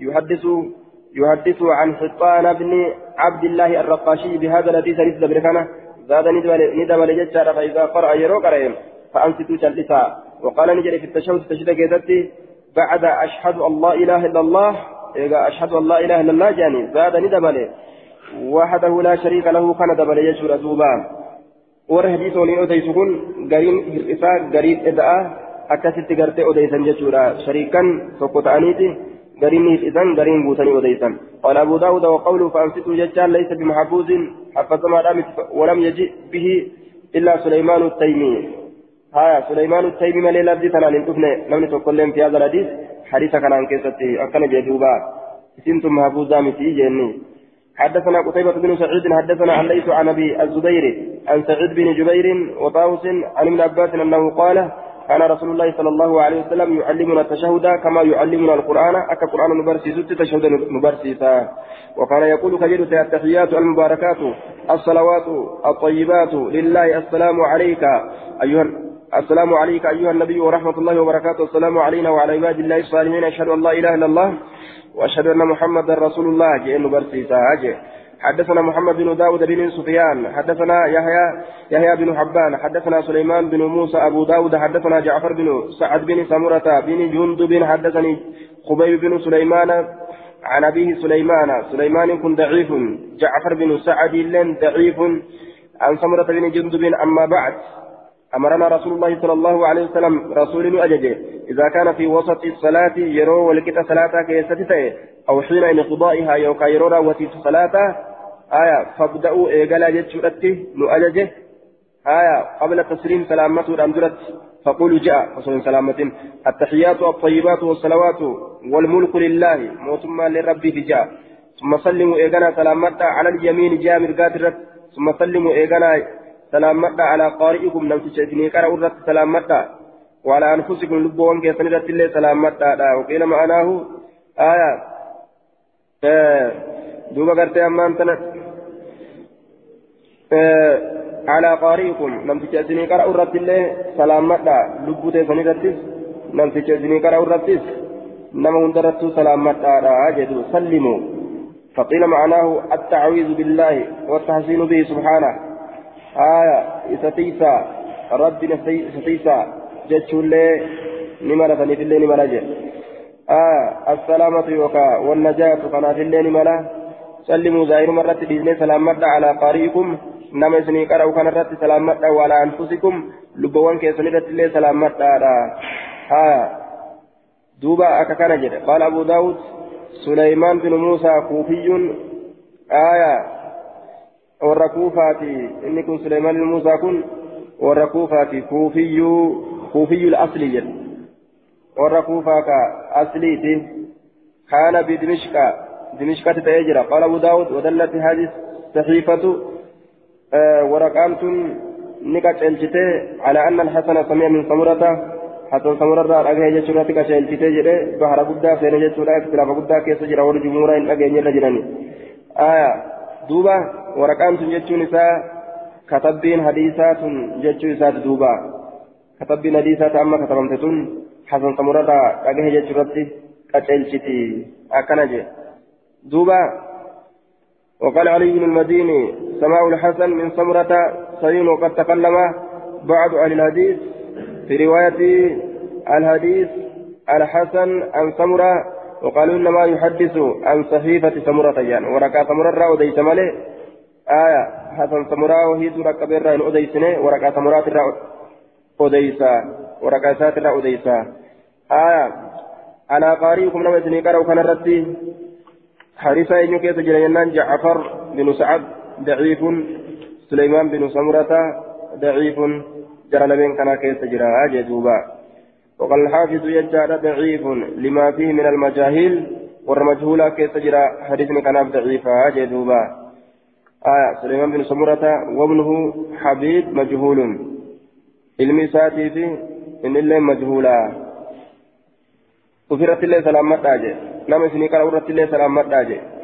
يحدث يحدث عن حطان بن عبد الله الرقاشي بهذا الحديث حديث بركانه زاد ندم لججار فإذا قرأ يرو قرأ فأنصتوا جلسا. وقال نجري في التشهد تشهد كيدتي بعد أشهد لا إله إلا الله إذا أشهد لا إله إلا الله جاني. زاد ندم وحده لا شريك له كان دبل يجور أزوبان ور حديث ولي أديس كن قرين قرين إدعاء أكاسي تقرتي أديسا ججورا. شريكا فقطعنيتي قريني إذن قرين بوتني وديسا قال أبو داود وقوله فأنصتوا ججال ليس بمحفوظ حفظ ما دامت ولم يجئ به إلا سليمان التيمي. ها سليمان التيمي ملي لفظي تنان لم نتقلم في هذا الحديث. حديثا كان عن كيستي أكن بيدوبا سنتم محفوظا متي جني حدثنا قتيبة بن سعيد حدثنا عن ليس عن أبي الزبير عن سعيد بن جبير وطاوس عن ابن عباس أنه قال كان رسول الله صلى الله عليه وسلم يعلمنا التشهد كما يعلمنا القرآن. أكا قرآن نبرسي ست تشهد نبرسي وكان يقول كجد التحيات المباركات الصلوات الطيبات لله السلام عليك أيها السلام عليك أيها النبي ورحمة الله وبركاته. السلام علينا وعلى عباد الله الصالحين. أشهد أن لا إله إلا الله وأشهد أن محمدا رسول الله. جئ نبرسي حدثنا محمد بن داود بن سفيان حدثنا يحيى يحيى بن حبان حدثنا سليمان بن موسى أبو داود حدثنا جعفر بن سعد بن سمرة بن جندب حدثني خبيب بن سليمان عن أبيه سليمان سليمان كن ضعيف جعفر بن سعد لن ضعيف عن سمرة بن جندب أما بعد أمرنا رسول الله صلى الله عليه وسلم رسول أججه إذا كان في وسط الصلاة يرو ولكت صلاة كيستته أو حين انقضائها يوكا يرورا وتيت صلاة آية فابدأوا إيقالا جتشورتي نؤججه آية قبل تسليم سلامته الأمدرت فقولوا جاء وصل سلامة التحيات الطيبات والصلوات والملك لله موتما للرب في جاء. ثم سلموا إيقانا سلامتا على اليمين جامر قادرت. ثم سلموا إيقانا سلامتا على قارئكم لو تشأتني قرأوا الرت سلامتا. وعلى أنفسكم لبوان كيسن رت الله سلامتا وقيل معناه آية دوبا قرتي أمان تنت على قارئكم. نم تجازني قرأ الرد الله سلامتا لبو تيسني رتس نم تجازني قرأ الرتس نم هندرت سلامتا راجدوا سلموا فقيل معناه التعويذ بالله والتحسين به سبحانه. آية إستيسا ربنا إستيسا جتشو الله نمرة في الله نمرة آه السلامة يوكا والنجاة كما في الليل ملا. سلموا زائر مرة بإذن سلامة على قارئكم. نما سني قرأوا كان رت سلامة وعلى أنفسكم. لبوان كيسني رت الليل سلامة على. آه دوبا أكا كان جد. قال أبو داود سليمان بن موسى كوفي. آية والركوفاتي إني كن سليمان بن موسى كن. والركوفاتي كوفي كوفي الأصلي جد ka asliiti. كان بدمشق دمشق تتأجر قال أبو داود ودلت هذه الصحيفة آه ورقامت نكت الجتة على أن الحسن سمع من سمرة حسن سمرة أجهز جتشورة كشلتة جري بحر قدا سين جتشورة اختلاف قدا كيس جرا والجمهور إن أجهز جراني آية دوبا ورقامت جتشون نساء كتبين حديثات جتشو إسات دوبا كتبين حديثات أما كتبمتتون حسن سمرة أجهز جتشورة كشلتة أكنجي دوبا وقال علي بن المديني سماع الحسن من سمرة سيون وقد تكلم بعض أهل الحديث في رواية الحديث الحسن عن سمرة وقالوا إنما يحدث عن صحيفة سمرة يعني ورقة سمرة أديس مالي آية حسن سمرة وهي كبيرة إن أديسني ورقة سمرة را أديسا ورقة سات را أديسا. آية على قارئكم نما سنيكا وكان الرتي حارثة إن كيس جريان جعفر بن سعد ضعيف سليمان بن سمرة ضعيف جرى لمن كان كيس جرى جدوبا وقال الحافظ يجعل ضعيف لما فيه من المجاهيل والمجهولة كيس جرى حديث كان ضعيفا جدوبا آية سليمان بن سمرة وابنه حبيب مجهول. علمي ساتي في إن الله مجهولا. وفرت الله سلامة أجي. نعم سنيكا ورت الله سلامة أجي.